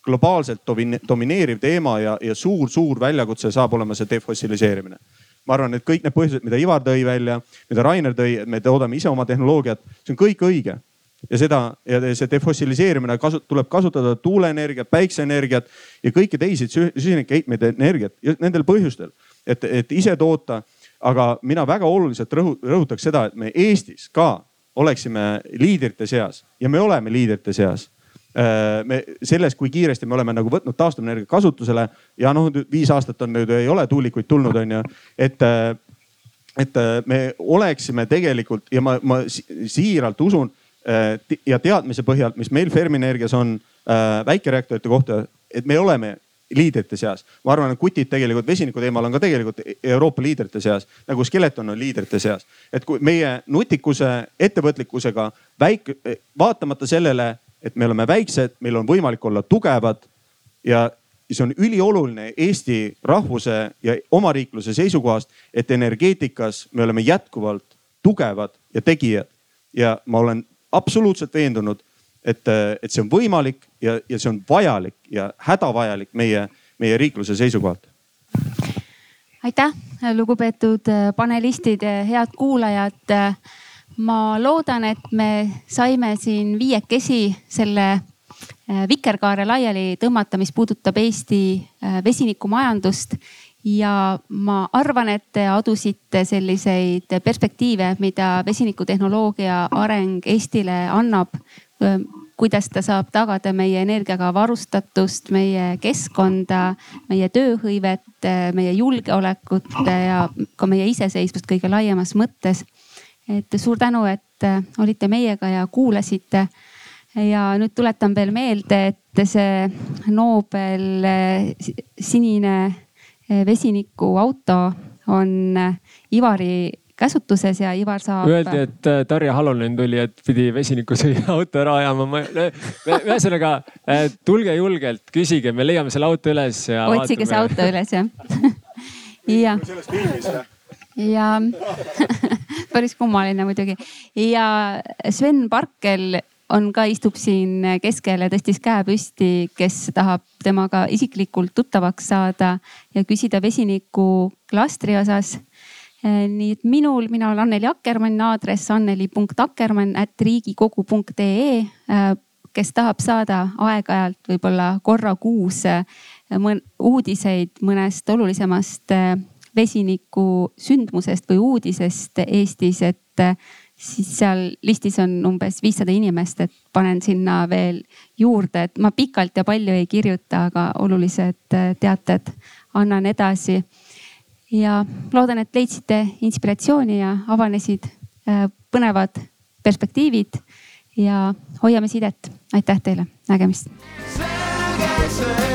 globaalselt domineeriv teema ja, ja suur-suur väljakutse saab olema see defossiliseerimine ma arvan, et kõik need põhjused, mida Ivar tõi välja, mida Rainer tõi, et me toodame ise oma tehnoloogiat, see on kõik õige ja seda ja see defossiliseerimine kasu, tuleb kasutada tuuleenergiat, päikseenergiat ja kõiki teisi süsinikheitmeid energiat just nendel põhjustel, et, et ise toota. aga mina väga oluliselt rõhu, rõhutaks seda, et me Eestis ka oleksime liidrite seas ja me oleme liidrite seas äh, me selles, kui kiiresti me oleme nagu võtnud taastuvenergia kasutusele ja noh, viis aastat on nüüd ei ole tuulikuid tulnud, on ju, et äh, et äh, me oleksime tegelikult ja ma, ma siiralt usun, ja teadmise põhjalt, mis meil Fermi-Energias on äh, väikereaktorite kohta, et me oleme liidrite seas. ma arvan, et kutid tegelikult vesiniku teemal on ka tegelikult Euroopa liidrite seas, nagu Skeleton on liidrite seas. et kui meie nutikuse, ettevõtlikkusega väike, vaatamata sellele, et me oleme väiksed, meil on võimalik olla tugevad ja see on ülioluline Eesti rahvuse ja omariikluse seisukohast, et energeetikas me oleme jätkuvalt tugevad ja tegijad. ja ma olen absoluutselt veendunud, et, et see on võimalik ja, ja see on vajalik ja hädavajalik meie, meie riikluse seisukohalt. aitäh, lugupeetud panelistid, head kuulajad. ma loodan, et me saime siin viiekesi selle äh, vikerkaare laiali tõmmata, mis puudutab Eesti äh, vesinikumajandust ja ma arvan, et te adusite selliseid perspektiive, mida vesinikutehnoloogia areng Eestile annab. kuidas ta saab tagada meie energiaga varustatust, meie keskkonda, meie tööhõivet, meie julgeolekut ja ka meie iseseisvust kõige laiemas mõttes. et suur tänu, et olite meiega ja kuulasite. ja nüüd tuletan veel meelde, et see Nobel sinine vesinikuauto on Ivari käsutuses ja Ivar saab. Öeldi, et äh, Tarja Halonen tuli, et pidi vesinikusõiduauto ära ajama. ühesõnaga tulge julgelt, küsige, me leiame selle auto üles ja. otsige see auto üles jah ja. sellest filmis või? ja päris kummaline muidugi ja Sven Parkel on ka, istub siin keskel ja tõstis käe püsti, kes tahab temaga isiklikult tuttavaks saada ja küsida vesiniku klastri osas Eh, nii et minul, mina olen Anneli Akkermann, aadress anneli.akkermann at riigikogu.ee. Eh, kes tahab saada aeg-ajalt võib-olla korra kuus eh, uudiseid mõnest olulisemast vesiniku sündmusest või uudisest Eestis, et siis seal listis on umbes viissada inimest, et panen sinna veel juurde, et ma pikalt ja palju ei kirjuta, aga olulised teated annan edasi ja loodan, et leidsite inspiratsiooni ja avanesid äh, põnevad perspektiivid ja hoiame sidet. aitäh teile, nägemist. selge see.